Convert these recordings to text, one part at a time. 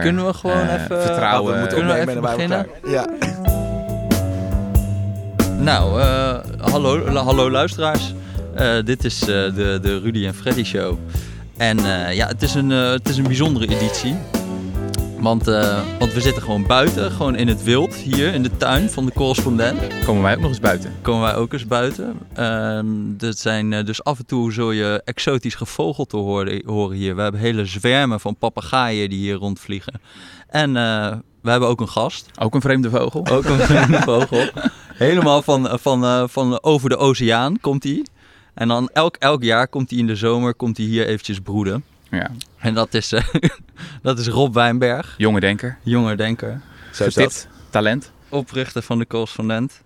Kunnen we gewoon eh, even... vertrouwen. we moeten Kunnen we even beginnen? elkaar. Ja. Nou, eh, hallo, hallo luisteraars. Eh, dit is eh, de, de Rudy en Freddy show. En eh, ja, het is, een, eh, het is een bijzondere editie. Want, eh, want we zitten gewoon buiten, gewoon in het wild, hier in de tuin van de correspondent. Komen wij ook nog eens buiten? Komen wij ook eens buiten. Ehm dat zijn, eh, dus af en toe zul je exotisch gevogelte horen, horen hier. We hebben hele zwermen van papegaaien die hier rondvliegen. En eh, we hebben ook een gast. Ook een vreemde vogel? Ook een vreemde vogel. Helemaal van, van, van over de oceaan komt hij. En dan elk, elk jaar komt hij in de zomer komt hij hier eventjes broeden. Ja. En dat is, eh, dat is Rob Wijnberg, Jonge denker. jonge denker, Zo is dat. Talent. oprichter van de correspondent.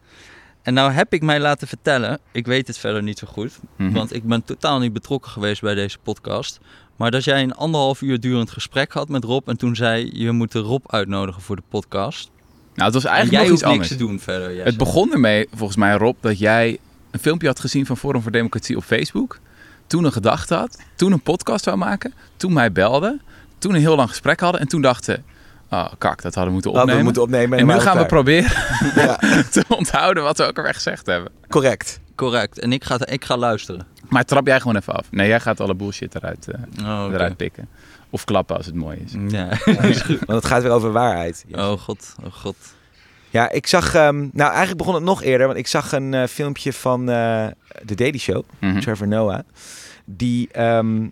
En nou heb ik mij laten vertellen, ik weet het verder niet zo goed, Mhm. want ik ben totaal niet betrokken geweest bij deze podcast. Maar dat jij een anderhalf uur durend gesprek had met Rob en toen zei je moet Rob uitnodigen voor de podcast. Nou, het was En eigenlijk jij nog hoeft iets niks anders. te doen verder. Het begon ermee, volgens mij Rob, dat jij een filmpje had gezien van Forum voor Democratie op Facebook. Toen een gedachte had. Toen een podcast zou maken. Toen mij belde. Toen een heel lang gesprek hadden. En toen dachten, oh kak, dat hadden we moeten Hadden opnemen. we moeten opnemen en nu gaan we proberen Ja, te onthouden wat we ook alweer gezegd hebben. correct. Correct. En ik ga, ik ga luisteren. Maar trap jij gewoon even af. Nee, jij gaat alle bullshit eruit, eh, Oh, eruit pikken. Of klappen als het mooi is. Ja. Want het gaat weer over waarheid. oh god, oh god. Ja, ik zag... ehm, nou, eigenlijk begon het nog eerder. Want ik zag een eh, filmpje van eh The Daily Show. Mhm. Trevor Noah. Die, ehm,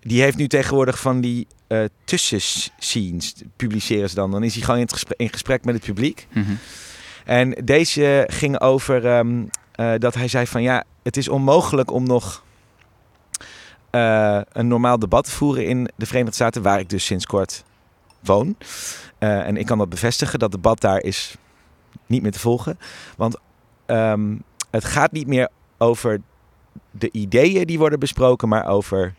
die heeft nu tegenwoordig van die eh tussenscenes. Publiceren ze dan. Dan is hij gewoon in, gesprek, in gesprek met het publiek. Mhm. En deze ging over ehm, eh, dat hij zei van ja, het is onmogelijk om nog eh, een normaal debat te voeren in de Verenigde Staten, waar ik dus sinds kort woon. En ik kan dat bevestigen, dat debat daar is niet meer te volgen. Want ehm, het gaat niet meer over de ideeën die worden besproken, maar over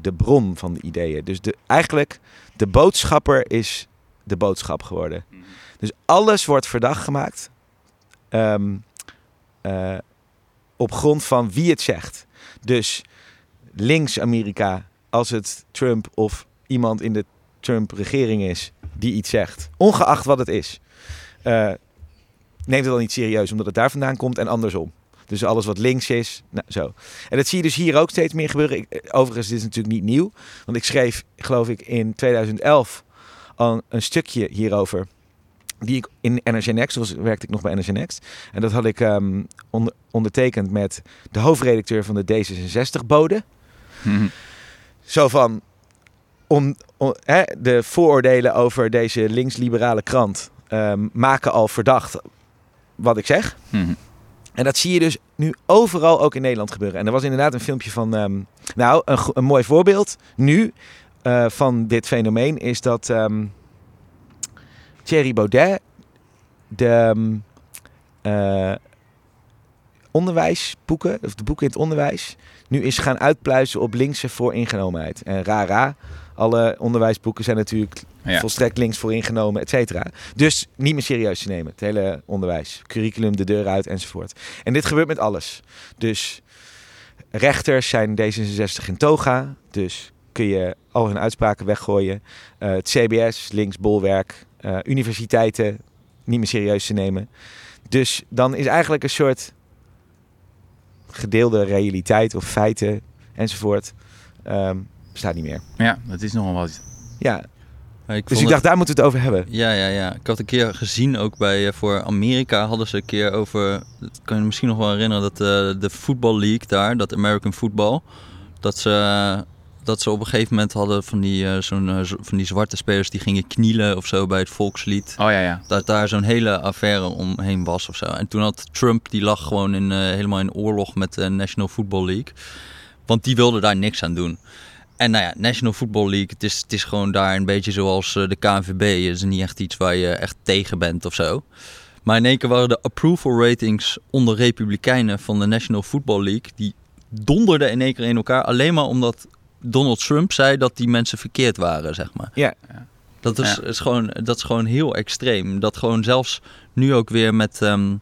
de bron van de ideeën. Dus de, eigenlijk, de boodschapper is de boodschap geworden. Dus alles wordt verdacht gemaakt ehm, eh, op grond van wie het zegt. Dus links Amerika, als het Trump of iemand in de Trump-regering is die iets zegt, ongeacht wat het is, eh, neemt het dan niet serieus omdat het daar vandaan komt en andersom. Dus alles wat links is, nou zo. En dat zie je dus hier ook steeds meer gebeuren. Ik, eh, overigens, dit is natuurlijk niet nieuw. Want ik schreef, geloof ik, in 2011 al een stukje hierover. Die ik in NRC Next, was, werkte ik nog bij NRC Next. En dat had ik ehm, onder- ondertekend met de hoofdredacteur van de D66-bode. Mhm. Zo van, om, om- hè, de vooroordelen over deze links-liberale krant ehm, maken al verdacht wat ik zeg. Mhm. En dat zie je dus nu overal ook in Nederland gebeuren. En er was inderdaad een filmpje van, ehm, nou, een, een mooi voorbeeld nu eh, van dit fenomeen is dat ehm, Thierry Baudet de eh, onderwijsboeken, of de boeken in het onderwijs, nu is gaan uitpluizen op linkse vooringenomenheid. En rara, alle onderwijsboeken zijn natuurlijk Ja. volstrekt links vooringenomen, et cetera. Dus niet meer serieus te nemen, het hele onderwijs. Curriculum de deur uit enzovoort. En dit gebeurt met alles. Dus rechters zijn D66 in toga, dus kun je al hun uitspraken weggooien. Eh, het CBS, links bolwerk. Eh, universiteiten, niet meer serieus te nemen. Dus dan is eigenlijk een soort gedeelde realiteit of feiten enzovoort. ehm, bestaat niet meer. Ja, dat is nogal wat. Ja, Ik dus ik het- dacht, daar moeten we het over hebben. Ja, ja, ja. Ik had een keer gezien ook bij eh, voor Amerika hadden ze een keer over. Dat kan je misschien nog wel herinneren dat eh, de Football League daar, dat American Football, dat ze dat ze op een gegeven moment hadden van die eh, zo'n eh, van die zwarte spelers die gingen knielen of zo bij het volkslied. Oh ja, ja. Dat daar zo'n hele affaire omheen was of zo. En toen had Trump, die lag gewoon in, eh, helemaal in oorlog met de National Football League. Want die wilde daar niks aan doen. En nou ja, National Football League, het is, het is gewoon daar een beetje zoals de KNVB. Het is niet echt iets waar je echt tegen bent of zo. Maar in één keer waren de approval ratings onder republikeinen van de National Football League... die donderden in één keer in elkaar. Alleen maar omdat Donald Trump zei dat die mensen verkeerd waren, zeg maar. Ja. Dat is, Ja. is gewoon, dat is gewoon heel extreem. Dat gewoon zelfs nu ook weer met ehm,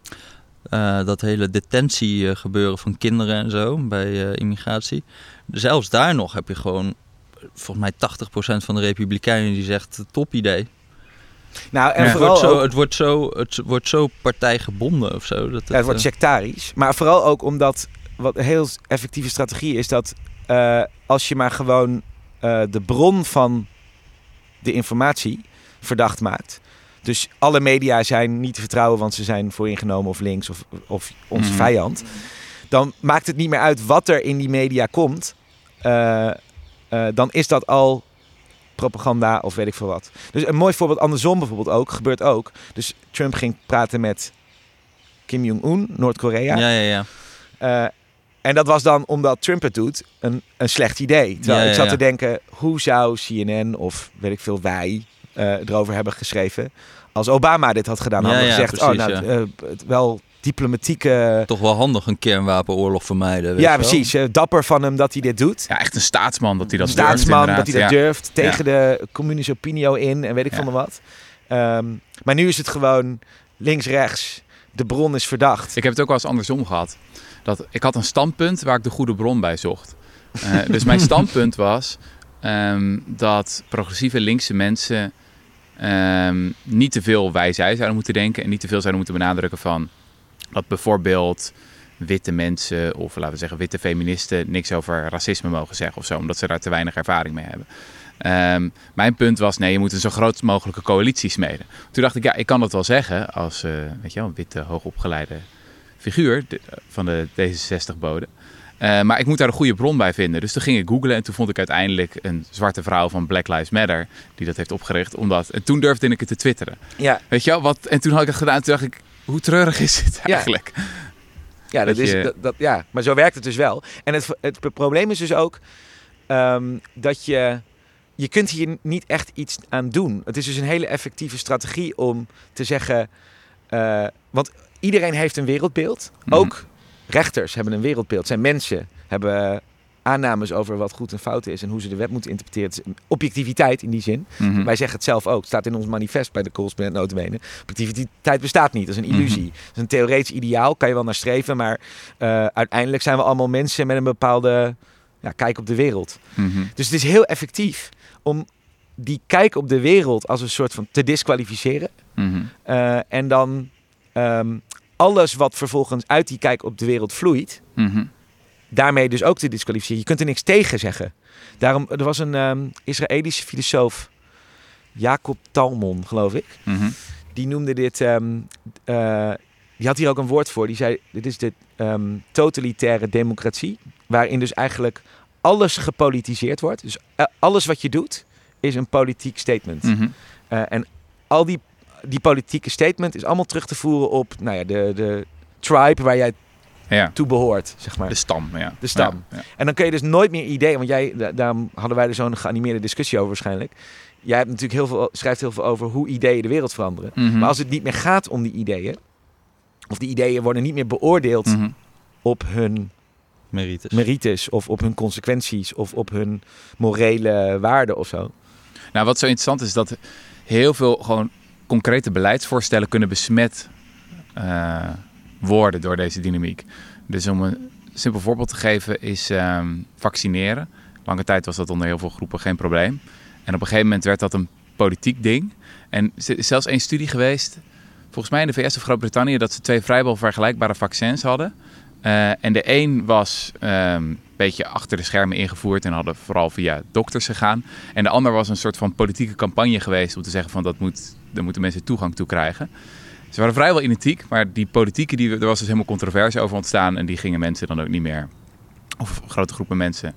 eh, dat hele detentie eh, gebeuren van kinderen en zo bij eh, immigratie. Zelfs daar nog heb je gewoon volgens mij 80% van de Republikeinen die zegt top idee. Nou, en Ja. Het vooral wordt, zo, ook- het, wordt zo, het wordt zo partijgebonden of zo. Dat Ja, het wordt sectarisch. Maar vooral ook omdat wat een heel effectieve strategie is dat eh, als je maar gewoon eh, de bron van de informatie verdacht maakt. Dus alle media zijn niet te vertrouwen, want ze zijn vooringenomen of links of, of onze Mhm. vijand. Dan maakt het niet meer uit wat er in die media komt. Eh, dan is dat al propaganda of weet ik veel wat. Dus een mooi voorbeeld, andersom bijvoorbeeld ook, gebeurt ook. Dus Trump ging praten met Kim Jong-un, Noord-Korea. ja, ja, ja. En dat was dan, omdat Trump het doet, een, een slecht idee. Terwijl Ja, ik zat te denken, hoe zou CNN of weet ik veel, wij eh, erover hebben geschreven als Obama dit had gedaan? Hadden we gezegd, oh, nou, eh, het wel diplomatieke... Toch wel handig een kernwapenoorlog vermijden. weet Ja, wel. precies. eh, dapper van hem dat hij dit doet. Ja, echt een staatsman dat hij dat Een durft, staatsman, dat hij dat Ja. durft. Tegen de communische opinio in en weet ik Ja. van de wat. Ehm, maar nu is het gewoon links-rechts. De bron is verdacht. Ik heb het ook wel eens andersom gehad. Dat, ik had een standpunt waar ik de goede bron bij zocht. Eh, dus mijn standpunt was ehm, dat progressieve linkse mensen ehm, niet te veel wij zij zouden moeten denken en niet te veel zouden moeten benadrukken van dat bijvoorbeeld witte mensen of laten we zeggen witte feministen niks over racisme mogen zeggen of zo, omdat ze daar te weinig ervaring mee hebben. Ehm, mijn punt was, nee, je moet een zo groot mogelijke coalitie smeden. Toen dacht ik, ja, ik kan dat wel zeggen als, eh, weet je wel, witte, hoogopgeleide figuur van de D66-bode. Eh, maar ik moet daar een goede bron bij vinden. Dus toen ging ik googlen en toen vond ik uiteindelijk een zwarte vrouw van Black Lives Matter die dat heeft opgericht. Omdat, en toen durfde ik het te twitteren. Ja, Weet je wel, wat, en toen had ik het gedaan en toen dacht ik, hoe treurig is dit Ja. eigenlijk? ja, dat Dat is, dat- ja, maar zo werkt het dus wel. En het, het probleem is dus ook ehm, dat je... Je kunt hier niet echt iets aan doen. Het is dus een hele effectieve strategie om te zeggen... eh, want iedereen heeft een wereldbeeld. Mhm. Ook rechters hebben een wereldbeeld. Zijn mensen hebben aannames over wat goed en fout is... en hoe ze de wet moeten interpreteren. Objectiviteit in die zin. Mhm. Wij zeggen het zelf ook. Het staat in ons manifest bij de correspondent notabene. Objectiviteit bestaat niet. Dat is een illusie. Mhm. Dat is een theoretisch ideaal. Kan je wel naar streven. Maar eh, uiteindelijk zijn we allemaal mensen met een bepaalde ja, kijk op de wereld. Dus het is heel effectief om die kijk op de wereld als een soort van te disqualificeren. Eh, en dan ehm, alles wat vervolgens uit die kijk op de wereld vloeit, Mhm. daarmee dus ook te disqualificeren. Je kunt er niks tegen zeggen. Daarom, er was een ehm, Israëlische filosoof, Jacob Talmon, geloof ik. Mhm. Die noemde dit, eh, die had hier ook een woord voor. Die zei, dit is de ehm, totalitaire democratie, waarin dus eigenlijk alles gepolitiseerd wordt. Dus eh, alles wat je doet, is een politiek statement. Mhm. Eh, en al die, die politieke statement is allemaal terug te voeren op nou ja, de, de tribe waar jij Ja, toe behoort, zeg maar. de stam. Ja. De stam. Ja, ja. En dan kun je dus nooit meer ideeën, want jij, da- daarom hadden wij er zo'n geanimeerde discussie over waarschijnlijk. Jij hebt natuurlijk heel veel, schrijft heel veel over hoe ideeën de wereld veranderen. Mhm. Maar als het niet meer gaat om die ideeën, of die ideeën worden niet meer beoordeeld Mhm. op hun Merites. merites of op hun consequenties of op hun morele waarden of zo. Nou, wat zo interessant is, dat heel veel gewoon concrete beleidsvoorstellen kunnen besmet eh, worden door deze dynamiek. Dus om een simpel voorbeeld te geven is ehm, vaccineren. Lange tijd was dat onder heel veel groepen geen probleem. En op een gegeven moment werd dat een politiek ding. En er is zelfs één studie geweest, volgens mij in de VS of Groot-Brittannië, dat ze twee vrijwel vergelijkbare vaccins hadden. Eh, en de een was ehm, een beetje achter de schermen ingevoerd en hadden vooral via dokters gegaan. En de ander was een soort van politieke campagne geweest om te zeggen van dat moet, daar moeten mensen toegang toe krijgen. Ze waren vrijwel identiek, maar die politieke, die, er was dus helemaal controverse over ontstaan. En die gingen mensen dan ook niet meer, of grote groepen mensen,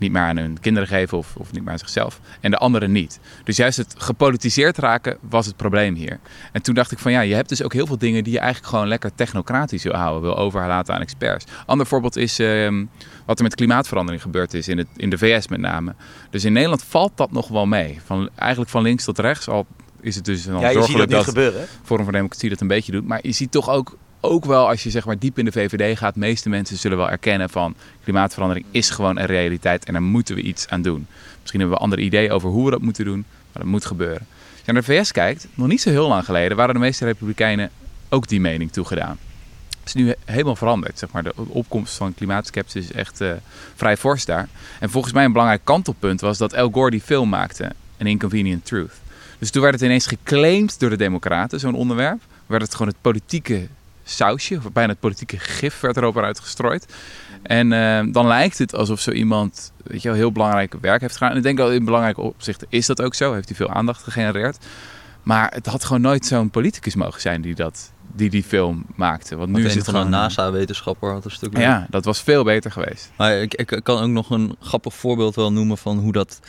niet meer aan hun kinderen geven of, of niet meer aan zichzelf. En de anderen niet. Dus juist het gepolitiseerd raken was het probleem hier. En toen dacht ik van ja, je hebt dus ook heel veel dingen die je eigenlijk gewoon lekker technocratisch wil houden, wil overlaten aan experts. Ander voorbeeld is ehm, wat er met klimaatverandering gebeurd is in, het, in de VS met name. Dus in Nederland valt dat nog wel mee. Van, eigenlijk van links tot rechts, al is het dus dan Ja, dat zorgelijk dat gebeuren. Forum voor Democratie dat een beetje doet. Maar je ziet toch ook, ook wel als je zeg maar diep in de VVD gaat, de meeste mensen zullen wel erkennen van klimaatverandering is gewoon een realiteit en daar moeten we iets aan doen. Misschien hebben we andere ideeën over hoe we dat moeten doen, maar dat moet gebeuren. Als je naar de VS kijkt, nog niet zo heel lang geleden waren de meeste Republikeinen ook die mening toegedaan. is nu he- helemaal veranderd. Zeg maar. De opkomst van klimaatskepsis is echt eh, vrij fors daar. En volgens mij een belangrijk kantelpunt was dat Al Gore die film maakte, An Inconvenient Truth. Dus toen werd het ineens geclaimd door de democraten, zo'n onderwerp. Werd het gewoon het politieke sausje, of bijna het politieke gif werd erover uitgestrooid. En eh, dan lijkt het alsof zo iemand weet je wel, heel belangrijk werk heeft gedaan. En ik denk dat in belangrijke opzichten is dat ook zo. Heeft hij veel aandacht gegenereerd. Maar het had gewoon nooit zo'n politicus mogen zijn die dat, die, die film maakte. Want nu Nu is het van een gewoon... NASA-wetenschapper had een stuk meer. Ja, dat was veel beter geweest. Maar ik, ik kan ook nog een grappig voorbeeld wel noemen van hoe, dat,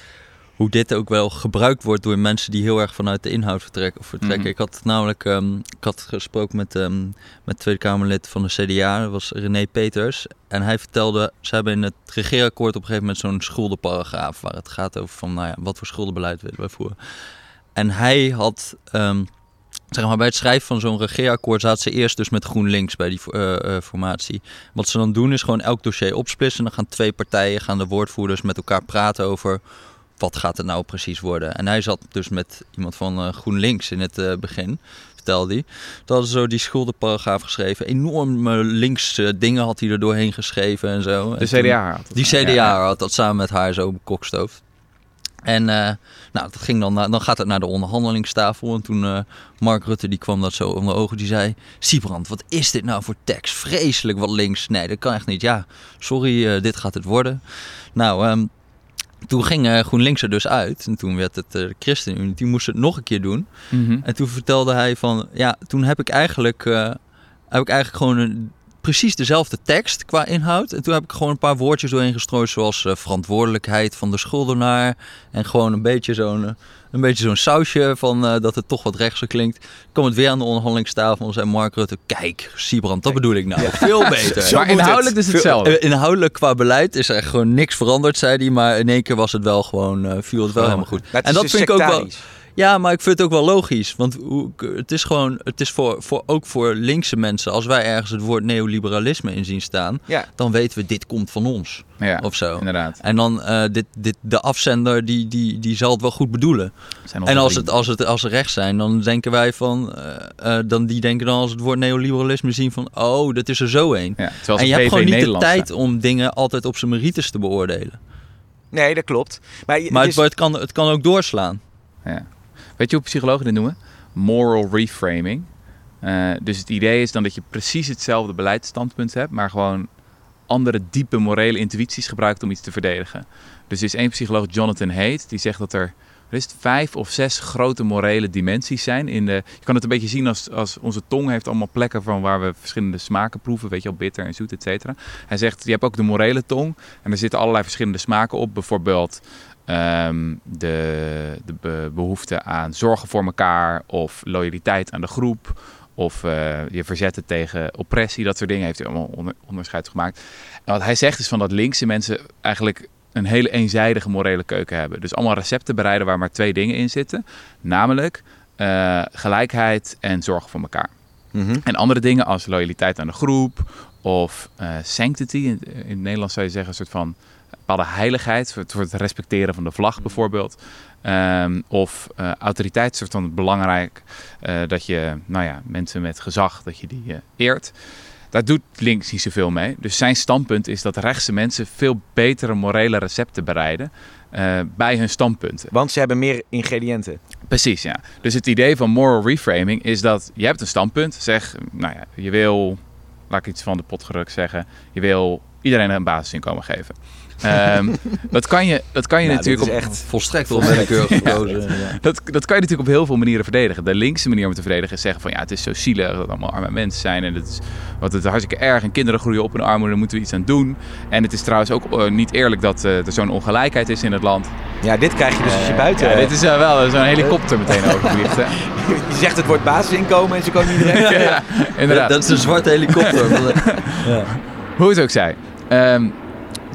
hoe dit ook wel gebruikt wordt door mensen die heel erg vanuit de inhoud vertrekken. Of vertrekken. Mhm. Ik had namelijk ehm, ik had gesproken met, ehm met Tweede Kamerlid van de CDA, dat was René Peters. En hij vertelde, ze hebben in het regeerakkoord op een gegeven moment zo'n schuldenparagraaf waar het gaat over van, nou ja, wat voor schuldenbeleid willen wij voeren. En hij had, ehm, zeg maar, bij het schrijven van zo'n regeerakkoord zaten ze eerst dus met GroenLinks bij die eh, eh, formatie. Wat ze dan doen is gewoon elk dossier opsplitsen. Dan gaan twee partijen, gaan de woordvoerders met elkaar praten over wat gaat het nou precies worden. En hij zat dus met iemand van eh, GroenLinks in het eh, begin, vertelde hij. Dat hadden ze zo die schuldenparagraaf geschreven. Enorme linkse dingen had hij er doorheen geschreven en zo. De En CDA had die CDA Ja, had dat samen met haar zo bekokstoofd. En eh, nou, dat ging dan, naar- dan gaat het naar de onderhandelingstafel. En toen Mark Rutte die kwam dat zo onder ogen. Die zei, Siebrand, wat is dit nou voor tekst? Vreselijk wat links. Nee, dat kan echt niet. Ja, sorry, dit gaat het worden. Nou, ehm, toen ging eh, GroenLinks er dus uit. En toen werd het eh, de ChristenUnie. Die moest het nog een keer doen. Mhm. En toen vertelde hij van, ja, toen heb ik eigenlijk, eh, heb ik eigenlijk gewoon een, precies dezelfde tekst qua inhoud. En toen heb ik gewoon een paar woordjes doorheen gestrooid, zoals eh, verantwoordelijkheid van de schuldenaar. En gewoon een beetje zo'n, eh, een beetje zo'n sausje van eh, dat het toch wat rechtser klinkt. kwam het weer aan de onderhandelingstafel en zei Mark Rutte, kijk, Siebrand, dat bedoel ik nou. Veel beter. Maar inhoudelijk het. dus hetzelfde. Inhoudelijk qua beleid is er gewoon niks veranderd, zei hij. Maar in één keer was het wel gewoon, viel het wel helemaal goed. En is dat dus vind ik ook wel. Ja, maar ik vind het ook wel logisch. Want het is gewoon, het is voor, voor, ook voor linkse mensen. Als wij ergens het woord neoliberalisme in zien staan, Ja. dan weten we dit komt van ons. Ja, Of zo. inderdaad. En dan uh, dit, dit, de afzender, die, die, die zal het wel goed bedoelen. Zijn En als, het, als, het, als ze rechts zijn, dan denken wij van, uh, uh, dan, die denken dan als het woord neoliberalisme zien van, oh, dat is er zo een. Ja, en je hebt gewoon niet Nederland de tijd zijn. om dingen altijd op zijn merites te beoordelen. Nee, dat klopt. Maar, je- Maar dus- het, het, kan, het kan ook doorslaan. Ja. Weet je hoe psychologen dit noemen? Moral reframing. Uh, dus het idee is dan dat je precies hetzelfde beleidsstandpunt hebt, maar gewoon andere diepe morele intuïties gebruikt om iets te verdedigen. Dus er is één psycholoog, Jonathan Haidt, die zegt dat er, er vijf of zes grote morele dimensies zijn. In de, je kan het een beetje zien als, als onze tong heeft allemaal plekken van waar we verschillende smaken proeven, weet je wel, bitter en zoet, et cetera. Hij zegt, je hebt ook de morele tong en er zitten allerlei verschillende smaken op. Bijvoorbeeld Um, de, de be behoefte aan zorgen voor elkaar of loyaliteit aan de groep of uh, je verzetten tegen oppressie, dat soort dingen heeft hij allemaal onder, onderscheid gemaakt. En wat hij zegt is van dat linkse mensen eigenlijk een hele eenzijdige morele keuken hebben. Dus allemaal recepten bereiden waar maar twee dingen in zitten, namelijk uh, gelijkheid en zorgen voor elkaar. Mm -hmm. En andere dingen als loyaliteit aan de groep of uh, sanctity, in, in het Nederlands zou je zeggen een soort van bepaalde heiligheid, voor het respecteren van de vlag bijvoorbeeld. Um, of uh, autoriteit, soort van belangrijk uh, dat je, nou ja, mensen met gezag, dat je die uh, eert. Daar doet links niet zoveel mee. Dus zijn standpunt is dat rechtse mensen veel betere morele recepten bereiden bij hun standpunten. Want ze hebben meer ingrediënten. Precies, ja. Dus het idee van moral reframing is dat je hebt een standpunt. Zeg, nou ja, je wil, laat ik iets van de potgeruk zeggen, je wil iedereen een basisinkomen geven. Um, dat kan je, dat kan je nou, natuurlijk op echt volstrekt onwillekeurig gekozen. ja. ja. Dat, dat kan je natuurlijk op heel veel manieren verdedigen. De linkse manier om te verdedigen is zeggen van ja, het is zo zielig dat het allemaal arme mensen zijn en het is wat het hartstikke erg en kinderen groeien op in armoede, daar moeten we iets aan doen. En het is trouwens ook uh, niet eerlijk dat uh, er zo'n ongelijkheid is in het land. Ja, dit krijg je dus als je buiten. Ja, dit is uh, wel zo'n helikopter meteen overvliegt. Hè? je zegt het woord basisinkomen en ze komen niet direct. ja, inderdaad. Dat is een zwarte helikopter. ja. Hoe het ook zij. Um,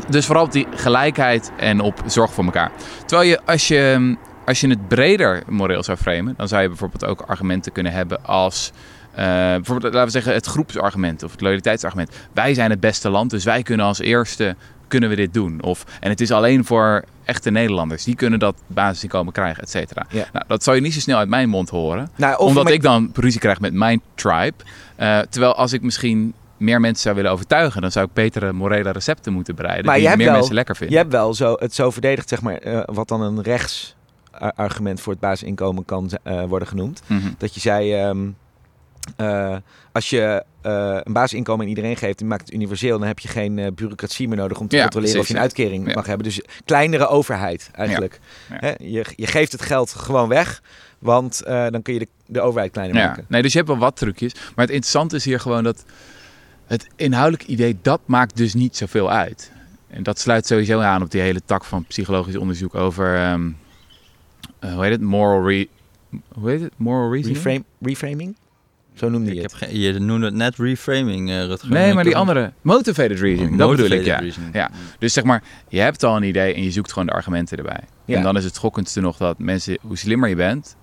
dus vooral op die gelijkheid en op zorg voor elkaar. Terwijl je als je, als je het breder moreel zou framen, dan zou je bijvoorbeeld ook argumenten kunnen hebben als. Uh, bijvoorbeeld, laten we zeggen, het groepsargument of het loyaliteitsargument. Wij zijn het beste land, dus wij kunnen als eerste kunnen we dit doen. Of, en het is alleen voor echte Nederlanders. Die kunnen dat basisinkomen krijgen, et cetera. Ja. Nou, dat zou je niet zo snel uit mijn mond horen. Nou, omdat ik dan ruzie krijg met mijn tribe. Uh, terwijl als ik misschien meer mensen zou willen overtuigen, dan zou ik betere morele recepten moeten bereiden. Maar die je hebt meer wel- mensen lekker vinden. Je hebt wel zo, het zo verdedigd, zeg maar, eh, wat dan een rechtsargument voor het basisinkomen kan eh, worden genoemd. Mhm. Dat je zei, ehm, eh, als je een basisinkomen aan iedereen geeft en maakt het universeel, dan heb je geen bureaucratie meer nodig om te Ja, controleren of je een uitkering Ja. mag hebben. Dus kleinere overheid eigenlijk. Ja. Hè? Je, je geeft het geld gewoon weg, want dan kun je de, de overheid kleiner maken. nee, dus je hebt wel wat trucjes. Maar het interessante is hier gewoon dat het inhoudelijk idee, dat maakt dus niet zoveel uit. En dat sluit sowieso aan op die hele tak van psychologisch onderzoek over, ehm, eh, hoe heet het, moral re... Hoe heet het? Moral reasoning? Reframe, reframing? Zo noemde je Ik het. heb je noemde het net reframing, eh Rutger. Nee, maar die andere, motivated reasoning, dat bedoel ik, ja. Motivated reasoning. Ja. Dus zeg maar, je hebt al een idee en je zoekt gewoon de argumenten erbij. Ja. En dan is het schokkendste nog dat mensen, hoe slimmer je bent,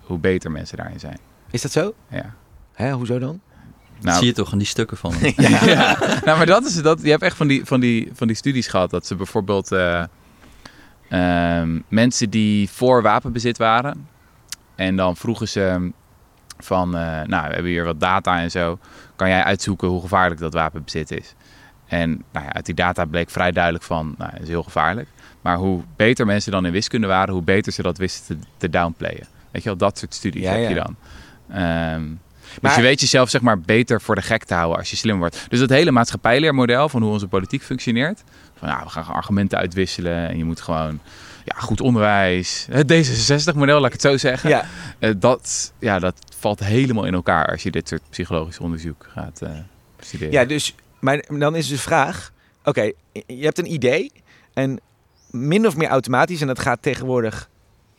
hoe beter mensen daarin zijn. Is dat zo? Ja. Hè, hoezo dan? Dat zie je toch aan die stukken van hem. ja. nou, maar dat is het. Dat, je hebt echt van die, van, die, van die studies gehad dat ze bijvoorbeeld eh, ehm, mensen die voor wapenbezit waren. En dan vroegen ze van, eh, nou, we hebben hier wat data en zo. Kan jij uitzoeken hoe gevaarlijk dat wapenbezit is? En nou ja, uit die data bleek vrij duidelijk van, nou, is heel gevaarlijk. Maar hoe beter mensen dan in wiskunde waren, hoe beter ze dat wisten te, te downplayen. Weet je wel, dat soort studies Ja, heb je dan. Dus je weet jezelf zeg maar beter voor de gek te houden als je slim wordt. Dus dat hele maatschappijleermodel van hoe onze politiek functioneert. Van nou, we gaan argumenten uitwisselen en je moet gewoon ja, goed onderwijs. Het D66-model, laat ik het zo zeggen. Ja, Eh, dat, ja, dat valt helemaal in elkaar als je dit soort psychologisch onderzoek gaat eh studeren. ja dus, maar dan is de vraag... Oké, je hebt een idee en min of meer automatisch... en dat gaat tegenwoordig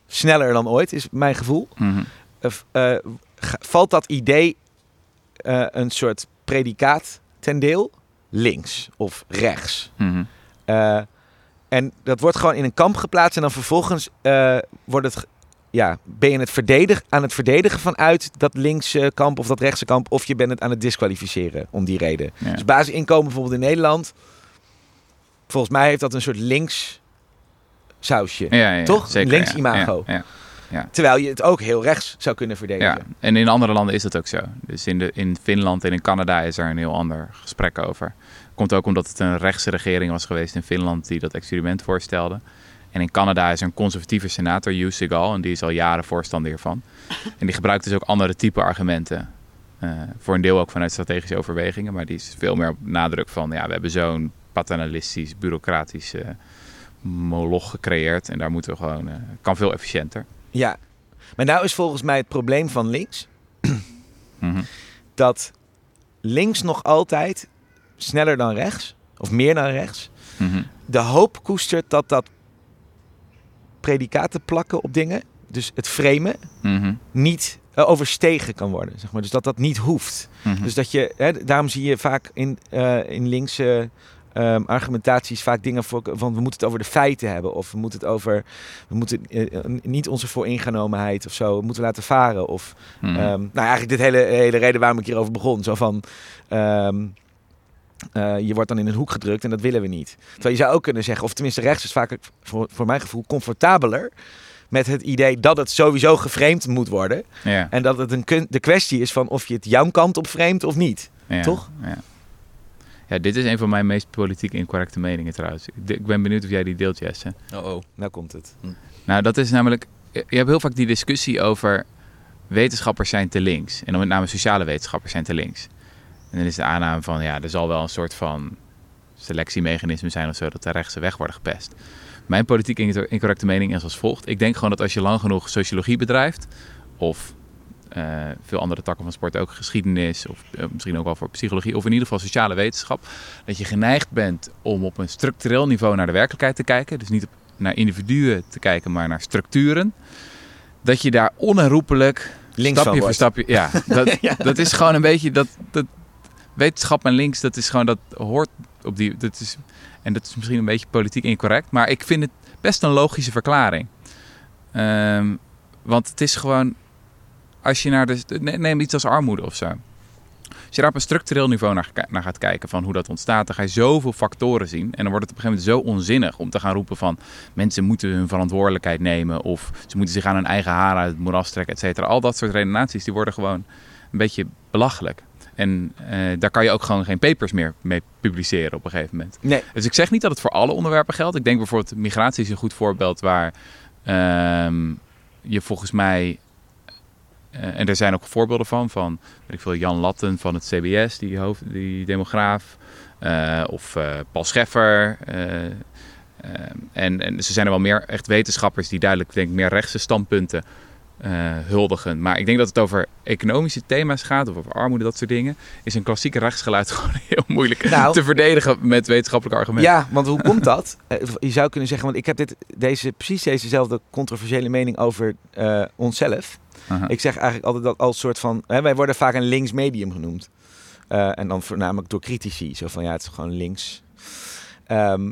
sneller dan ooit, is mijn gevoel... Mhm. eh, valt dat idee eh, een soort predicaat ten deel? Links of rechts? Mhm. Eh, en dat wordt gewoon in een kamp geplaatst en dan vervolgens eh, wordt het, ja, ben je het verdedig, aan het verdedigen vanuit dat linkse kamp of dat rechtse kamp, of je bent het aan het disqualificeren om die reden. Ja. Dus basisinkomen bijvoorbeeld in Nederland, volgens mij heeft dat een soort links sausje. Ja, ja, Toch? Zeker, Links ja. imago. Ja, ja. Terwijl je het ook heel rechts zou kunnen Ja, verdedigen. en in andere landen is dat ook zo. Dus in, de, in Finland en in Canada is er een heel ander gesprek over. Komt ook omdat het een rechtse regering was geweest in Finland die dat experiment voorstelde. En in Canada is er een conservatieve senator, Hugh Segal, en die is al jaren voorstander hiervan. En die gebruikt dus ook andere type argumenten. Eh, voor een deel ook vanuit strategische overwegingen, maar die is veel meer op nadruk van, ja, we hebben zo'n paternalistisch, bureaucratisch moloch gecreëerd en daar moeten we gewoon, eh, kan veel efficiënter. Ja. Maar nou is volgens mij het probleem van links Mhm. dat links nog altijd sneller dan rechts, of meer dan rechts, Mhm. de hoop koestert dat dat predicaten plakken op dingen, dus het framen, Mhm. niet eh, overstegen kan worden. Zeg maar. Dus dat dat niet hoeft. Dus dat je, hè, daarom zie je vaak in, eh, in linkse ehm, argumentaties vaak dingen voor, van we moeten het over de feiten hebben. Of we moeten het over, we moeten eh, eh, niet onze vooringenomenheid of zo, moeten laten varen. Of Mhm. Ehm, nou, eigenlijk dit hele, hele reden waarom ik hierover begon. Zo van, ehm, eh, je wordt dan in een hoek gedrukt en dat willen we niet. Terwijl je zou ook kunnen zeggen, of tenminste rechts is vaak voor, voor mijn gevoel comfortabeler met het idee dat het sowieso geframed moet worden. ja. En dat het een de kwestie is van of je het jouw kant op framet of niet. Ja, Toch? Ja. Ja, dit is een van mijn meest politiek incorrecte meningen trouwens. Ik ben benieuwd of jij die deelt, Jesse. Oh, oh. Nou komt het. Nou, dat is namelijk... Je hebt heel vaak die discussie over wetenschappers zijn te links. En dan met name sociale wetenschappers zijn te links. En dan is de aanname van, ja, er zal wel een soort van selectiemechanisme zijn of zo... dat de rechtse weg worden gepest. Mijn politiek inco- incorrecte mening is als volgt. Ik denk gewoon dat als je lang genoeg sociologie bedrijft... of eh, veel andere takken van sport, ook geschiedenis... of eh, misschien ook wel voor psychologie... of in ieder geval sociale wetenschap... dat je geneigd bent om op een structureel niveau naar de werkelijkheid te kijken. Dus niet op, naar individuen te kijken, maar naar structuren. Dat je daar onherroepelijk Links stapje voor stapje. Ja, dat, Ja. dat is gewoon een beetje dat, dat wetenschap en links, dat is gewoon dat hoort op die. Dat is, en dat is misschien een beetje politiek incorrect, maar ik vind het best een logische verklaring. Ehm, want het is gewoon, als je naar de. ne- Neem iets als armoede of zo. Als je daar op een structureel niveau naar, naar gaat kijken van hoe dat ontstaat, dan ga je zoveel factoren zien. En dan wordt het op een gegeven moment zo onzinnig om te gaan roepen van mensen moeten hun verantwoordelijkheid nemen of ze moeten zich aan hun eigen haren uit het moeras trekken, et cetera. Al dat soort redenaties die worden gewoon een beetje belachelijk. en eh, daar kan je ook gewoon geen papers meer mee publiceren op een gegeven moment. Nee. Dus ik zeg niet dat het voor alle onderwerpen geldt. Ik denk bijvoorbeeld migratie is een goed voorbeeld waar ehm, je volgens mij en er zijn ook voorbeelden van, van weet ik veel, Jan Latten van het CBS, die, hoofd, die demograaf, eh, of eh, Paul Scheffer. eh, eh, en, en ze zijn er wel meer echt wetenschappers die duidelijk denk meer rechtse standpunten eh, huldigen. Maar ik denk dat het over economische thema's gaat, of over armoede, dat soort dingen, is een klassieke rechtsgeluid gewoon heel moeilijk Nou. te verdedigen met wetenschappelijke argumenten. Ja, want hoe komt dat? Eh, Je zou kunnen zeggen, want ik heb dit, deze, precies dezezelfde controversiële mening over eh, onszelf. Aha. Ik zeg eigenlijk altijd dat als soort van... Hè, wij worden vaak een links medium genoemd. Eh, en dan voornamelijk door critici. Zo van, ja, het is gewoon links. Ehm,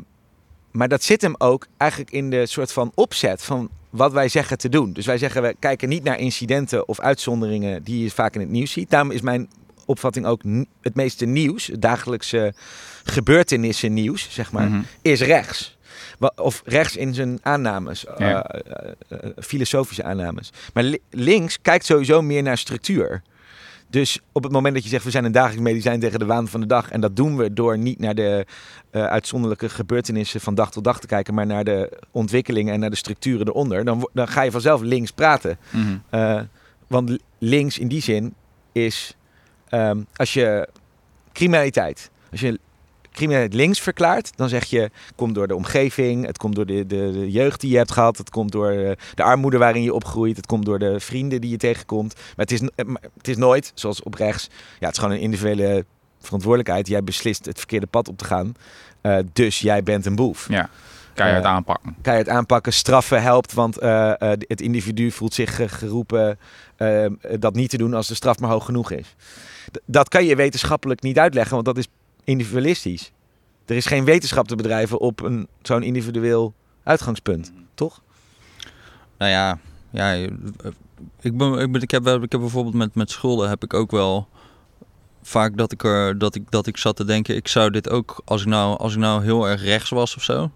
maar dat zit hem ook eigenlijk in de soort van opzet van wat wij zeggen te doen. Dus wij zeggen, we kijken niet naar incidenten of uitzonderingen die je vaak in het nieuws ziet. Daarom is mijn opvatting ook het meeste nieuws, het dagelijkse gebeurtenissen nieuws, zeg maar, Mhm. is rechts. Of rechts in zijn aannames, Ja. eh, eh, eh, filosofische aannames. Maar li- links kijkt sowieso meer naar structuur. Dus op het moment dat je zegt we zijn een dagelijks medicijn tegen de waan van de dag. En dat doen we door niet naar de uitzonderlijke gebeurtenissen van dag tot dag te kijken. Maar naar de ontwikkelingen en naar de structuren eronder. Dan, dan ga je vanzelf links praten. Mhm. Want li- links in die zin is ehm, als je criminaliteit, als je criminaliteit links verklaart, dan zeg je het komt door de omgeving, het komt door de, de, de jeugd die je hebt gehad, het komt door eh, de armoede waarin je opgroeit, het komt door de vrienden die je tegenkomt. Maar het is, eh, het is nooit, zoals op rechts, ja, het is gewoon een individuele verantwoordelijkheid. Jij beslist het verkeerde pad op te gaan, eh, dus jij bent een boef Ja, keihard Eh, aanpakken. kan je het aanpakken. Straffen helpt, want het individu voelt zich geroepen dat niet te doen als de straf maar hoog genoeg is. D- dat kan je wetenschappelijk niet uitleggen, want dat is individualistisch. Er is geen wetenschap te bedrijven op een, zo'n individueel uitgangspunt, toch? Nou ja, ja eh, ik, ben, ik, ben, ik, heb, ik heb bijvoorbeeld met, met schulden heb ik ook wel vaak dat ik, er, dat, ik, dat ik zat te denken, ik zou dit ook, als ik, nou, als ik nou heel erg rechts was of zo,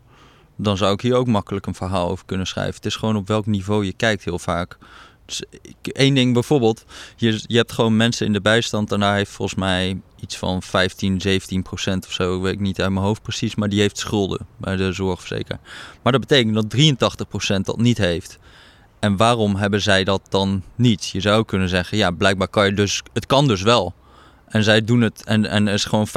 dan zou ik hier ook makkelijk een verhaal over kunnen schrijven. Het is gewoon op welk niveau je kijkt heel vaak. Één ding bijvoorbeeld, je, je hebt gewoon mensen in de bijstand en daar heeft volgens mij iets van 15, 17 procent of zo, weet ik niet uit mijn hoofd precies, maar die heeft schulden bij de zorgverzekeraar. Maar dat betekent dat 83 procent dat niet heeft. En waarom hebben zij dat dan niet? Je zou kunnen zeggen, ja, blijkbaar kan je dus, het kan dus wel. En zij doen het en, en er is gewoon 15%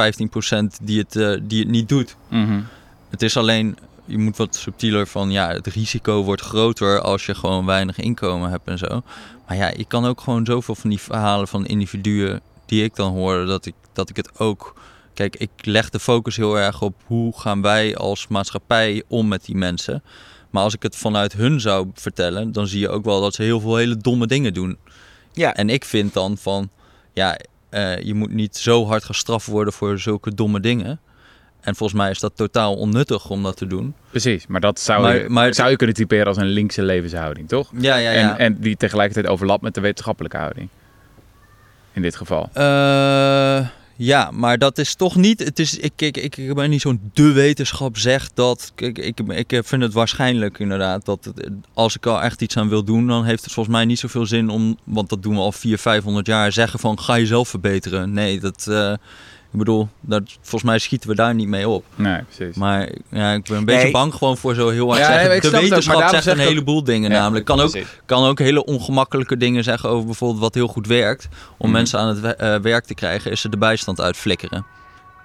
die het, eh, die het niet doet. Mhm. Het is alleen, je moet wat subtieler van, ja, het risico wordt groter als je gewoon weinig inkomen hebt en zo. Maar ja, je kan ook gewoon zoveel van die verhalen van individuen die ik dan hoor, dat ik, dat ik het ook... Kijk, ik leg de focus heel erg op hoe gaan wij als maatschappij om met die mensen. Maar als ik het vanuit hun zou vertellen, dan zie je ook wel dat ze heel veel hele domme dingen doen. Ja, En ik vind dan van, ja, eh, je moet niet zo hard gestraft worden voor zulke domme dingen. En volgens mij is dat totaal onnuttig om dat te doen. Precies, maar dat zou, Maar- je, maar- zou je kunnen typeren als een linkse levenshouding, toch? Ja, ja, En, en die tegelijkertijd overlapt met de wetenschappelijke houding. In dit geval. Eh, ja, maar dat is toch niet. Het is, ik, ik, ik, ik ben niet zo'n de wetenschap zegt dat. Kijk, ik, ik vind het waarschijnlijk inderdaad dat het, als ik al echt iets aan wil doen, dan heeft het volgens mij niet zoveel zin om. Want dat doen we al 400, 500 jaar. Zeggen van ga jezelf verbeteren. Nee, dat. eh, ik bedoel, dat, volgens mij schieten we daar niet mee op. Nee, precies. Maar ja, ik ben een beetje Nee. bang gewoon voor zo heel hard Ja, zeggen. nee, de ook, wetenschap daarom zegt een ook- heleboel dingen Ja, namelijk. Kan ook, kan ook hele ongemakkelijke dingen zeggen over bijvoorbeeld wat heel goed werkt. Om Mhm. mensen aan het eh, werk te krijgen, is ze de bijstand uitflikkeren.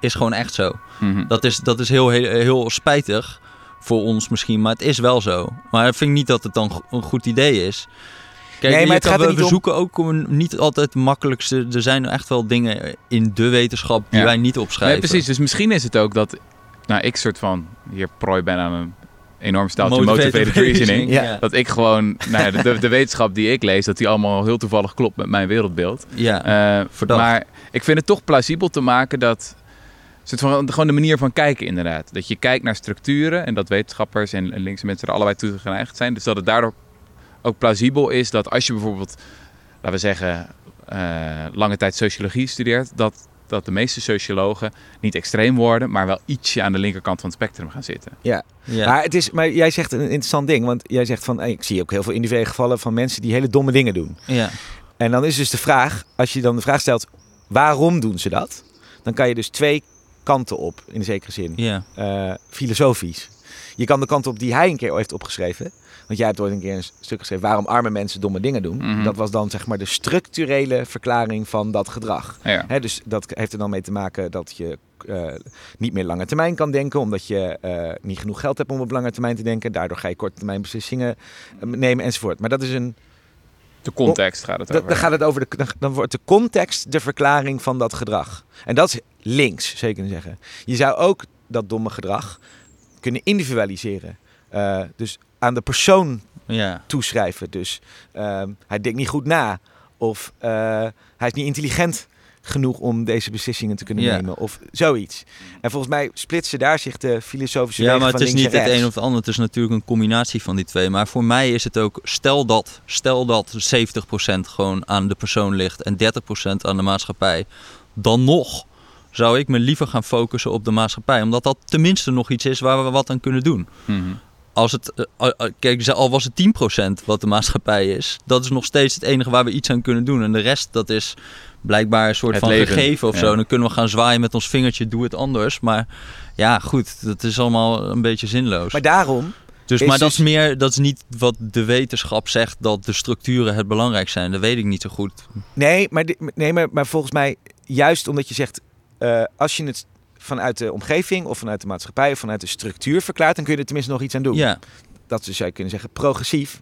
Is gewoon echt zo. Mhm. Dat is, dat is heel, heel, heel spijtig voor ons misschien, maar het is wel zo. Maar ik vind niet dat het dan een goed idee is. Kijk, Nee, maar het gaat er we, niet we om- zoeken ook om niet altijd het makkelijkste. Er zijn echt wel dingen in de wetenschap die Ja. wij niet opschrijven. Nee, precies. Dus misschien is het ook dat nou, ik soort van hier prooi ben aan een enorm staaltje motivated reasoning. Ja. Dat ik gewoon, nou ja, de, wetenschap die ik lees, dat die allemaal heel toevallig klopt met mijn wereldbeeld. ja. Eh, maar ik vind het toch plausibel te maken dat. soort van, gewoon de manier van kijken, inderdaad. Dat je kijkt naar structuren en dat wetenschappers en, en linkse mensen er allebei toe geneigd zijn. Dus dat het daardoor ook plausibel is dat als je bijvoorbeeld, laten we zeggen, eh, lange tijd sociologie studeert, dat, dat de meeste sociologen niet extreem worden, maar wel ietsje aan de linkerkant van het spectrum gaan zitten. ja. Maar, het is, maar jij zegt een interessant ding, want jij zegt van, ik zie ook heel veel individuele gevallen van mensen die hele domme dingen doen. ja. En dan is dus de vraag, als je dan de vraag stelt, waarom doen ze dat? Dan kan je dus twee kanten op, in zekere zin. Ja, eh, filosofisch. Je kan de kant op die hij een keer heeft opgeschreven. Want jij hebt ooit een keer een stuk geschreven waarom arme mensen domme dingen doen. Mhm. Dat was dan zeg maar de structurele verklaring van dat gedrag. Ja. Dus dat heeft er dan mee te maken dat je eh, niet meer lange termijn kan denken, omdat je eh, niet genoeg geld hebt om op lange termijn te denken. Daardoor ga je korte termijn beslissingen eh, nemen enzovoort. Maar dat is een. De context gaat het over. dan gaat het over de, dan, wordt de context de verklaring van dat gedrag. En dat is links, je kunnen zeggen. Je zou ook dat domme gedrag kunnen individualiseren. Dus aan de persoon ja. toeschrijven. Dus ehm, hij denkt niet goed na. Of eh, hij is niet intelligent genoeg om deze beslissingen te kunnen Ja. nemen. Of zoiets. En volgens mij splitsen daar zich de filosofische Ja, wegen maar van het is niet het een of het ander. Het is natuurlijk een combinatie van die twee. Maar voor mij is het ook, stel dat, stel dat 70% gewoon aan de persoon ligt en 30% aan de maatschappij. Dan nog zou ik me liever gaan focussen op de maatschappij. Omdat dat tenminste nog iets is waar we wat aan kunnen doen. Mhm. Als het, eh, kijk, al was het 10% wat de maatschappij is, dat is nog steeds het enige waar we iets aan kunnen doen. En de rest, dat is blijkbaar een soort Het van leven, gegeven of ja. zo. Dan kunnen we gaan zwaaien met ons vingertje, doe het anders. Maar ja, goed, dat is allemaal een beetje zinloos. Maar daarom, dus, is maar dat dus- is meer, dat is niet wat de wetenschap zegt dat de structuren het belangrijk zijn. Dat weet ik niet zo goed. nee, maar, nee maar, maar volgens mij, juist omdat je zegt, eh, als je het vanuit de omgeving of vanuit de maatschappij of vanuit de structuur verklaart, dan kun je er tenminste nog iets aan doen. Ja, dat zou je kunnen zeggen, progressief.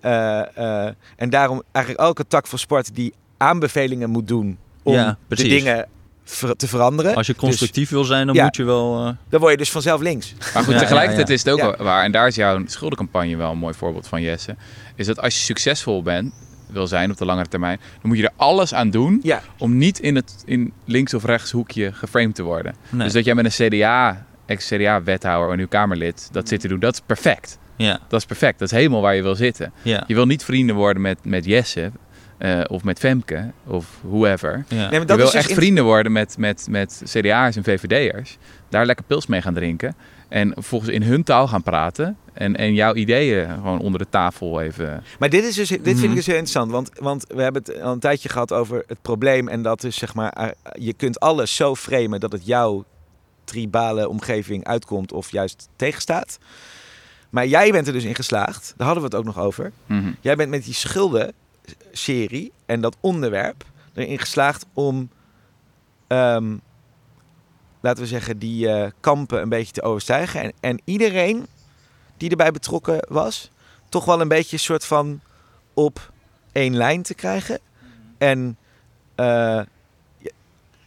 Eh, eh, en daarom eigenlijk elke tak van sport die aanbevelingen moet doen om Ja, de dingen ver- te veranderen. als je constructief wil zijn, dan ja. moet je wel... eh, Dan word je dus vanzelf links. Maar goed, Ja, tegelijkertijd ja, ja. is het ook waar. En daar is jouw schuldencampagne wel een mooi voorbeeld van, Jesse. Is dat als je succesvol bent, wil zijn op de langere termijn, dan moet je er alles aan doen Ja, om niet in het in links of rechts hoekje geframed te worden. nee. Dus dat jij met een CDA, ex-CDA-wethouder en uw Kamerlid dat zit te doen, dat is perfect. ja, Dat is perfect. Dat is helemaal waar je wil zitten. ja, Je wil niet vrienden worden met, met Jesse eh, of met Femke of whoever. ja. nee, maar Je wil dus echt vrienden worden met, met, met CDA'ers en VVD'ers. Daar lekker pils mee gaan drinken. En volgens in hun taal gaan praten. En, en jouw ideeën gewoon onder de tafel even... Maar dit, is dus, dit vind Mhm. ik dus heel interessant. Want, want we hebben het al een tijdje gehad over het probleem. En dat is zeg maar, eh, je kunt alles zo framen dat het jouw tribale omgeving uitkomt of juist tegenstaat. Maar jij bent er dus in geslaagd, daar hadden we het ook nog over. Mhm. Jij bent met die schulden-serie en dat onderwerp erin geslaagd om, ehm, laten we zeggen, die eh, kampen een beetje te overstijgen. En, en iedereen die erbij betrokken was, toch wel een beetje een soort van op één lijn te krijgen. En eh,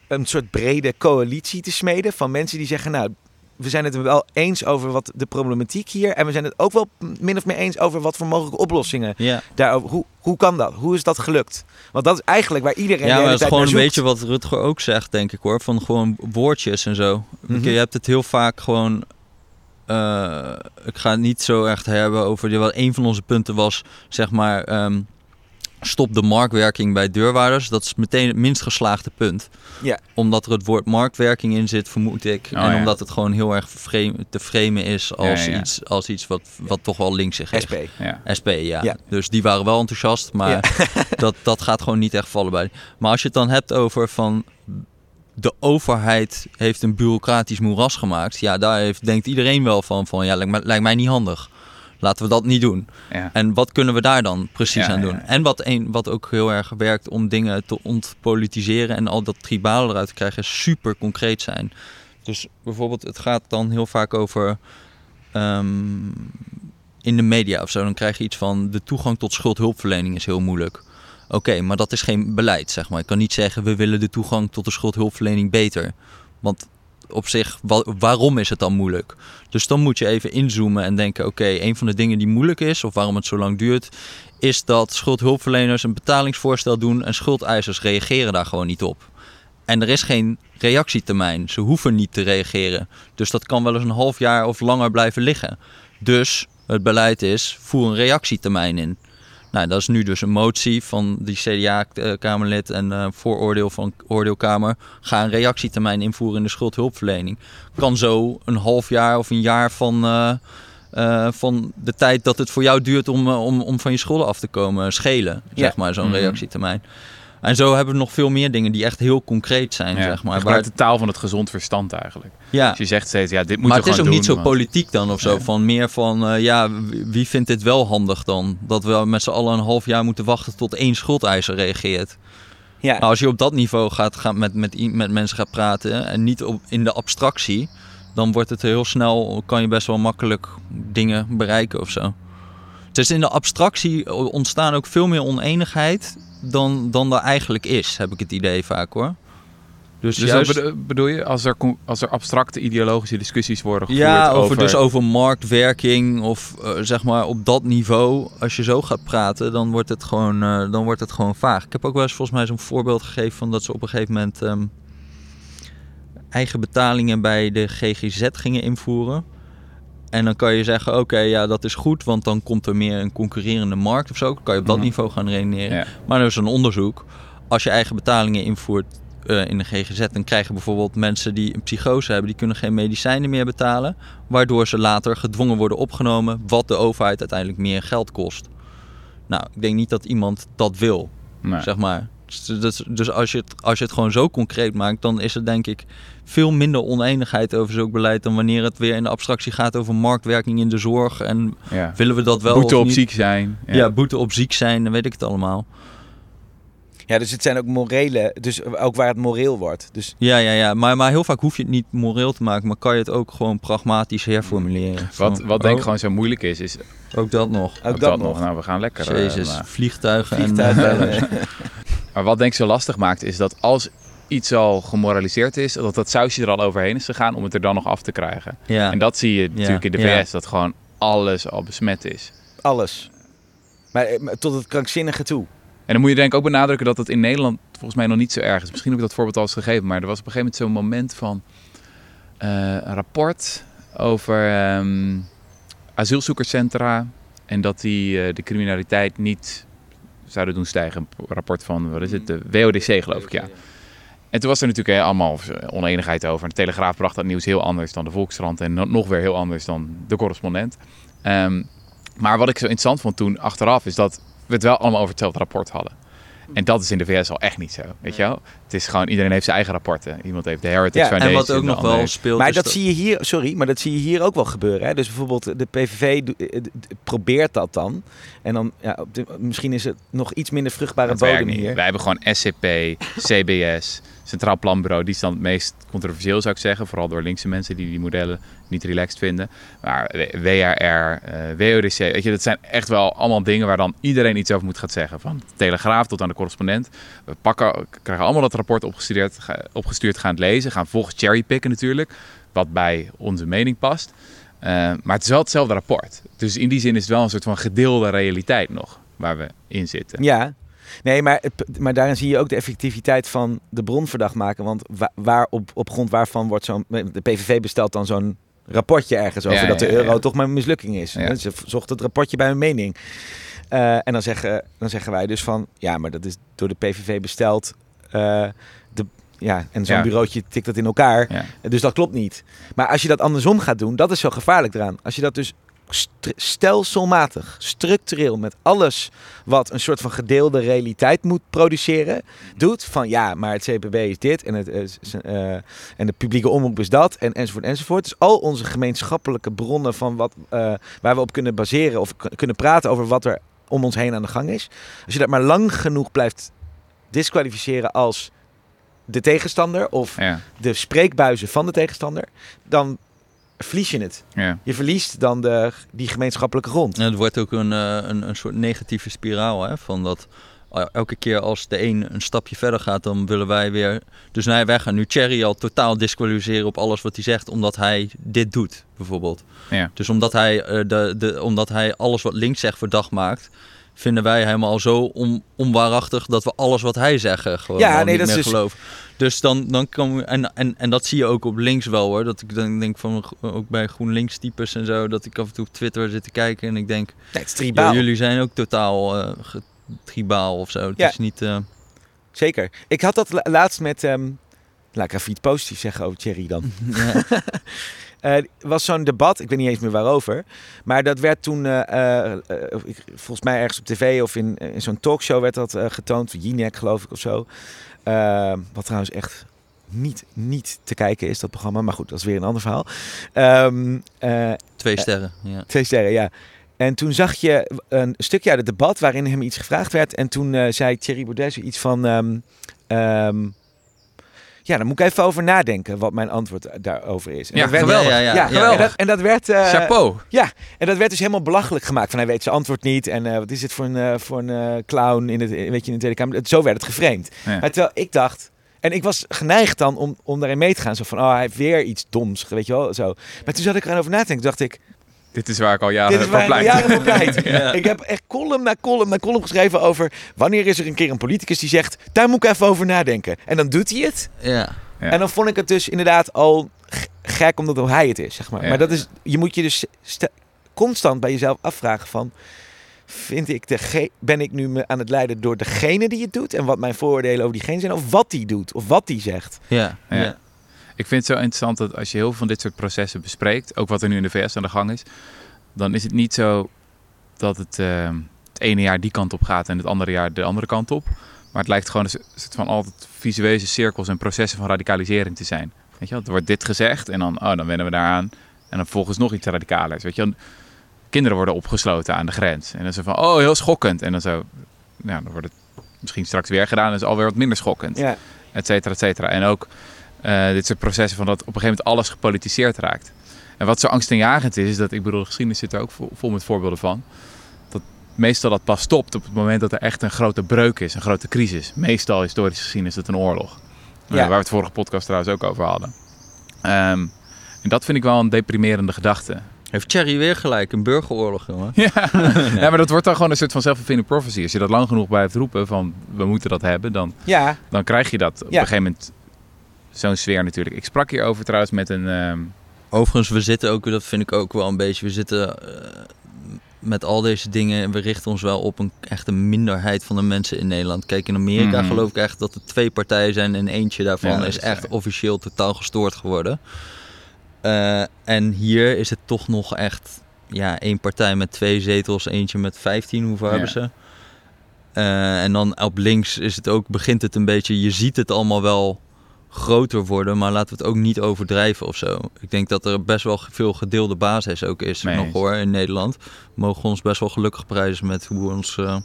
een soort brede coalitie te smeden van mensen die zeggen, nou, we zijn het wel eens over wat de problematiek hier. En we zijn het ook wel min of meer eens over wat voor mogelijke oplossingen ja. daarover. Hoe, hoe kan dat? Hoe is dat gelukt? Want dat is eigenlijk waar iedereen Ja, maar het is gewoon een beetje wat Rutger ook zegt, denk ik hoor. Van gewoon woordjes en zo. Mhm. Je hebt het heel vaak gewoon. Eh, ik ga het niet zo echt hebben over. Wat een van onze punten was, zeg maar. ehm, stop de marktwerking bij deurwaarders. Dat is meteen het minst geslaagde punt. Ja. Omdat er het woord marktwerking in zit, vermoed ik. Oh, en ja. omdat het gewoon heel erg frame- te framen is als Ja, ja. iets, als iets wat, wat toch wel linksig is. SP. Ja. SP, ja. Ja. Dus die waren wel enthousiast, maar dat, dat gaat gewoon niet echt vallen bij. Maar als je het dan hebt over van de overheid heeft een bureaucratisch moeras gemaakt, ja, daar heeft, denkt iedereen wel van, van ja, lijkt mij, lijkt mij niet handig. Laten we dat niet doen. Ja. En wat kunnen we daar dan precies Ja, aan doen? ja. En wat, een, wat ook heel erg werkt om dingen te ontpolitiseren en al dat tribale eruit te krijgen, super concreet zijn. Dus bijvoorbeeld, het gaat dan heel vaak over ehm, in de media of zo. Dan krijg je iets van de toegang tot schuldhulpverlening is heel moeilijk. Oké, maar dat is geen beleid, zeg maar. Ik kan niet zeggen we willen de toegang tot de schuldhulpverlening beter. Want op zich, wa- waarom is het dan moeilijk? Dus dan moet je even inzoomen en denken: oké, een van de dingen die moeilijk is, of waarom het zo lang duurt, is dat schuldhulpverleners een betalingsvoorstel doen en schuldeisers reageren daar gewoon niet op. En er is geen reactietermijn. Ze hoeven niet te reageren. Dus dat kan wel eens een half jaar of langer blijven liggen. Dus het beleid is: voer een reactietermijn in. Nou, dat is nu dus een motie van die CDA-kamerlid en eh, vooroordeel van oordeelkamer. Ga een reactietermijn invoeren in de schuldhulpverlening. Kan zo een half jaar of een jaar van, eh, eh, van de tijd dat het voor jou duurt om, om, om van je schulden af te komen schelen. Ja. Zeg maar, zo'n Mhm. reactietermijn. En zo hebben we nog veel meer dingen die echt heel concreet zijn, Ja, zeg maar. Waar, de taal van het gezond verstand eigenlijk. ja, Dus je zegt steeds, ja, dit moet maar je het is ook niet doen, zo want- politiek dan of zo. Nee. Van meer van, eh, ja, wie- vindt dit wel handig dan? Dat we met z'n allen een half jaar moeten wachten tot één schuldeiser reageert. Ja. Nou, als je op dat niveau gaat, gaat met, met, met mensen gaat praten en niet op, in de abstractie, dan wordt het heel snel, kan je best wel makkelijk dingen bereiken of zo. Dus in de abstractie ontstaan ook veel meer oneenigheid dan, dan er eigenlijk is, heb ik het idee vaak hoor. Dus, Dus juist, dat bedoel je, als er, als er abstracte ideologische discussies worden gevoerd ja, over, over... dus over marktwerking of eh, zeg maar op dat niveau, als je zo gaat praten, dan wordt het gewoon, eh, dan wordt het gewoon vaag. Ik heb ook wel eens volgens mij zo'n voorbeeld gegeven van dat ze op een gegeven moment ehm, eigen betalingen bij de GGZ gingen invoeren. En dan kan je zeggen, oké, ja, dat is goed, want dan komt er meer een concurrerende markt of zo. Dan kan je op dat Mhm. niveau gaan redeneren. Ja. Maar er is een onderzoek. Als je eigen betalingen invoert eh, in de GGZ, dan krijgen bijvoorbeeld mensen die een psychose hebben, die kunnen geen medicijnen meer betalen. Waardoor ze later gedwongen worden opgenomen, wat de overheid uiteindelijk meer geld kost. Nou, ik denk niet dat iemand dat wil, Nee. zeg maar. Dus, dus- als, je het, als je het gewoon zo concreet maakt, dan is er denk ik veel minder oneenigheid over zulk beleid dan wanneer het weer in de abstractie gaat over marktwerking in de zorg. En ja. willen we dat wel Boete of op niet? ziek zijn. Ja. boete op ziek zijn, dan weet ik het allemaal. ja, dus het zijn ook morele, dus ook waar het moreel wordt. Dus Ja, ja, ja. Maar, maar heel vaak hoef je het niet moreel te maken, maar kan je het ook gewoon pragmatisch herformuleren. Wat, wat denk ik oh, gewoon zo moeilijk is, is Ook dat nog. ook, dat, nog. Nou, we gaan lekker. eh, Jezus, maar- vliegtuigen, Vliegtuigen. en... eh, Maar wat denk ik zo lastig maakt, is dat als iets al gemoraliseerd is, dat dat sausje er al overheen is gegaan om het er dan nog af te krijgen. ja. En dat zie je natuurlijk in de. VS, dat gewoon alles al besmet is. Alles. Maar, eh, maar tot het krankzinnige toe. En dan moet je denk ik ook benadrukken dat het in Nederland volgens mij nog niet zo erg is. Misschien heb ik dat voorbeeld al eens gegeven, maar er was op een gegeven moment zo'n moment van eh, een rapport over ehm, asielzoekerscentra en dat die eh, de criminaliteit niet zouden doen stijgen. Een rapport van, wat is het, de WODC geloof ik, ja. En toen was er natuurlijk allemaal oneenigheid over. En de Telegraaf bracht dat nieuws heel anders dan de Volkskrant. En no- nog weer heel anders dan de correspondent. Ehm, maar wat ik zo interessant vond toen achteraf... is dat we het wel allemaal over hetzelfde rapport hadden. En dat is in de VS al echt niet zo, weet je wel? Het is gewoon, iedereen heeft zijn eigen rapporten. Iemand heeft de Heritage Ja, Foundation. En wat ook nog wel heeft- speelt... Maar dat zie je hier, sorry, maar dat zie je hier ook wel gebeuren. Hè? Dus bijvoorbeeld de PVV eh, probeert dat dan. En dan, ja, op de- misschien is het nog iets minder vruchtbare Dat bodem hier. Wij hebben gewoon SCP, CBS, Centraal Planbureau. Die is dan het meest controversieel, zou ik zeggen. Vooral door linkse mensen die die modellen niet relaxed vinden. Maar WRR, eh, WODC, weet je, dat zijn echt wel allemaal dingen waar dan iedereen iets over moet gaan zeggen. Van de Telegraaf tot aan de correspondent. We pakken, krijgen allemaal dat rapport opgestuurd, opgestuurd gaan lezen. Gaan volgens cherrypicken natuurlijk, wat bij onze mening past. Eh, maar het is wel hetzelfde rapport. Dus in die zin is het wel een soort van gedeelde realiteit nog, waar we in zitten. Ja. Nee, maar, maar daarin zie je ook de effectiviteit van de bron verdacht maken. Want wa- waar op, op grond waarvan wordt zo'n... De PVV bestelt dan zo'n rapportje ergens over Ja, dat de euro toch maar een mislukking is. Ze zocht het rapportje bij hun mening. Eh, en dan zeggen, dan zeggen wij dus van... Ja, maar dat is door de PVV besteld. eh, de, ja, en zo'n Ja. bureautje tikt dat in elkaar. Ja. Dus dat klopt niet. Maar als je dat andersom gaat doen, dat is zo gevaarlijk eraan. Als je dat dus stelselmatig, structureel met alles wat een soort van gedeelde realiteit moet produceren, doet van ja, maar het CPB is dit en, het, eh, en de publieke omroep is dat en enzovoort enzovoort. Dus al onze gemeenschappelijke bronnen van wat, eh, waar we op kunnen baseren of kunnen praten over wat er om ons heen aan de gang is. Als je dat maar lang genoeg blijft disqualificeren als de tegenstander of Ja, de spreekbuizen van de tegenstander, dan verlies je het. ja. Je verliest dan de, die gemeenschappelijke grond. En het wordt ook een, eh, een, een soort negatieve spiraal. Hè? Van dat eh, elke keer als de een een stapje verder gaat, dan willen wij weer. Dus nee, wij gaan nu Thierry al totaal disqualificeren op alles wat hij zegt, omdat hij dit doet, bijvoorbeeld. Ja. Dus omdat hij, eh, de, de, omdat hij alles wat links zegt verdacht maakt. Vinden wij hem al zo on, onwaarachtig dat we alles wat hij zegt eh, gewoon Ja, nee, niet dat is meer dus- geloven. Dus dan, dan kan we, en, en, en dat zie je ook op links wel hoor. Dat ik dan denk van ook bij GroenLinks types en zo. Dat ik af en toe op Twitter zit te kijken en ik denk. Nee, het is jullie zijn ook totaal ge- tribaal of zo. Het Ja. is niet... eh, Zeker. Ik had dat la- laatst met... ehm, laat ik even iets positiefs zeggen over Thierry dan. Ja. Eh, was zo'n debat, ik weet niet eens meer waarover. Maar dat werd toen, eh, eh, ik- volgens mij ergens op tv of in, in zo'n talkshow werd dat getoond. Jinek geloof ik of zo. Wat trouwens echt niet, niet te kijken is, dat programma. Maar goed, dat is weer een ander verhaal. Ehm, eh, Twee sterren. Ja. Twee sterren, ja. En toen zag je een stukje uit het debat waarin hem iets gevraagd werd. En toen zei Thierry Baudet iets van... ehm, ehm, ja, daar moet ik even over nadenken wat mijn antwoord daarover is. En Ja, dat werd, geweldig. Ja, ja, Ja, ja, En, dat, en dat werd... eh, Chapeau. en dat werd dus helemaal belachelijk gemaakt. Van hij weet zijn antwoord niet. En eh, wat is het voor een, eh, voor een clown in, het, weet je, in de Tweede Kamer. Zo werd het geframed. Ja. Maar terwijl ik dacht... En ik was geneigd dan om, om daarin mee te gaan. Zo van, oh, hij heeft weer iets doms. Weet je wel, zo. Maar toen zat ik erover na te denken. dacht ik, Dit is waar ik al jaren van pleit. jaren voor pleit. Ja. Ik heb echt column na column na column geschreven over... wanneer is er een keer een politicus die zegt... daar moet ik even over nadenken. En dan doet hij het. Ja. Ja. En dan vond ik het dus inderdaad al gek omdat hij het is, zeg maar. Ja. Maar dat is, je moet je dus st- constant bij jezelf afvragen van... Vind ik de ge- ben ik nu me aan het leiden door degene die het doet... en wat mijn vooroordelen over diegene zijn... of wat die doet, of wat die zegt. Ja. Ja. Ik vind het zo interessant dat als je heel veel van dit soort processen bespreekt, ook wat er nu in de VS aan de gang is, dan is het niet zo dat het eh, het ene jaar die kant op gaat en het andere jaar de andere kant op. Maar het lijkt gewoon een soort van altijd visueuze cirkels en processen van radicalisering te zijn. Weet je wel, er wordt dit gezegd en dan, oh, dan wennen we daaraan. En dan volgens nog iets radicalers. Weet je wel. Kinderen worden opgesloten aan de grens. En dan zo van, oh, heel schokkend. En dan zo, nou, dan wordt het misschien straks weer gedaan en is alweer wat minder schokkend Ja, et cetera, et cetera. En ook eh, dit soort processen van dat op een gegeven moment alles gepolitiseerd raakt. En wat zo angstaanjagend is, is dat, ik bedoel, de geschiedenis zit er ook vol, vol met voorbeelden van. Dat meestal dat pas stopt op het moment dat er echt een grote breuk is, een grote crisis. Meestal historisch gezien is het een oorlog. Eh, waar we het vorige podcast trouwens ook over hadden. Ehm, en dat vind ik wel een deprimerende gedachte. Heeft Thierry weer gelijk, een burgeroorlog, jongen. Ja. ja, maar dat wordt dan gewoon een soort van self-fulfilling prophecy. Als je dat lang genoeg blijft roepen van we moeten dat hebben, dan ja, dan krijg je dat op Ja. een gegeven moment zo'n sfeer natuurlijk. Ik sprak hierover trouwens met een... ehm, Overigens, we zitten ook, dat vind ik ook wel een beetje, we zitten eh, met al deze dingen en we richten ons wel op een echt een minderheid van de mensen in Nederland. Kijk, in Amerika Mhm. geloof ik echt dat er twee partijen zijn en eentje daarvan Ja, is echt officieel totaal gestoord geworden. Eh, en hier is het toch nog echt ja, één partij met twee zetels, eentje met 15, hoeveel Ja. hebben ze? Eh, en dan op links is het ook, begint het een beetje, je ziet het allemaal wel groter worden, maar laten we het ook niet overdrijven of zo. Ik denk dat er best wel veel gedeelde basis ook is nog hoor in Nederland. We mogen ons best wel gelukkig prijzen met hoe ons, eh,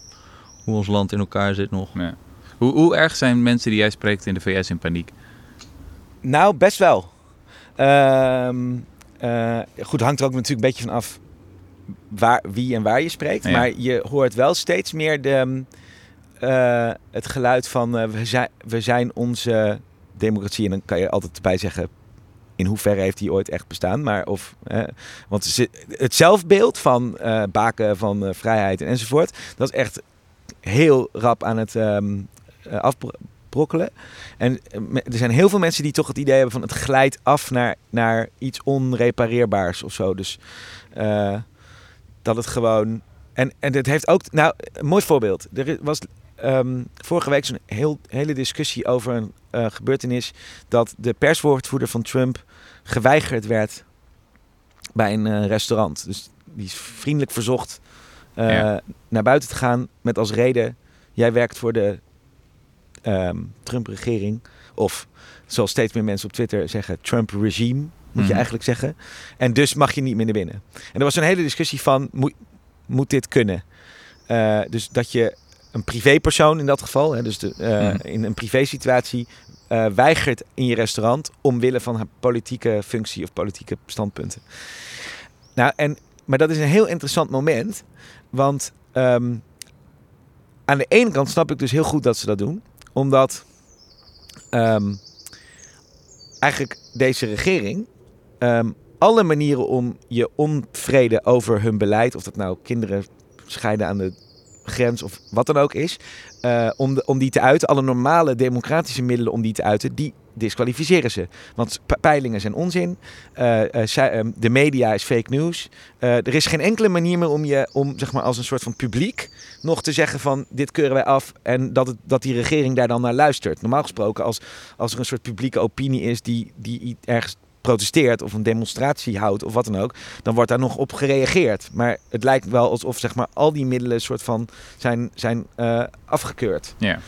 hoe ons land in elkaar zit nog. ja. hoe, hoe erg zijn mensen die jij spreekt in de VS in paniek? nou best wel. Ehm, eh, goed, hangt er ook natuurlijk een beetje van af waar, wie en waar je spreekt. Ja. Maar je hoort wel steeds meer de, eh, het geluid van eh, we, zijn, we zijn onze democratie. En dan kan je altijd bij zeggen, in hoeverre heeft die ooit echt bestaan? Maar of, eh, want het zelfbeeld van eh, baken van eh, vrijheid en enzovoort, dat is echt heel rap aan het ehm eh, afbrokkelen. En er zijn heel veel mensen die toch het idee hebben van het glijdt af naar, naar iets onrepareerbaars of zo. Dus dat het gewoon. En, en dit heeft ook. Nou, mooi voorbeeld. Er was ehm, vorige week zo'n heel, hele discussie over een eh, gebeurtenis. dat de perswoordvoerder van Trump geweigerd werd bij een eh, restaurant. Dus die is vriendelijk verzocht eh, Ja. naar buiten te gaan met als reden: jij werkt voor de ehm, Trump-regering. Of zoals steeds meer mensen op Twitter zeggen: Trump-regime, moet je Mhm. eigenlijk zeggen. En dus mag je niet meer naar binnen. En er was een hele discussie van: moet, moet dit kunnen? Dus dat je een privépersoon in dat geval, hè, dus de, eh, Mhm. in een privésituatie, eh weigert in je restaurant omwille van haar politieke functie of politieke standpunten. Nou, en, maar dat is een heel interessant moment, want ehm, aan de ene kant snap ik dus heel goed dat ze dat doen, omdat ehm, eigenlijk deze regering ehm, alle manieren om je onvrede over hun beleid, of dat nou kinderen scheiden aan de grens of wat dan ook is, eh, om, om die te uiten, alle normale democratische middelen om die te uiten, die disqualificeren ze. Want pe- peilingen zijn onzin, eh, eh, ehm, de media is fake news. Er is geen enkele manier meer om je, om zeg maar als een soort van publiek, nog te zeggen van dit keuren wij af en dat, het, dat die regering daar dan naar luistert. Normaal gesproken, als, als er een soort publieke opinie is die, die ergens protesteert of een demonstratie houdt of wat dan ook, dan wordt daar nog op gereageerd. Maar het lijkt wel alsof zeg maar, al die middelen soort van zijn, zijn eh, afgekeurd. Ja.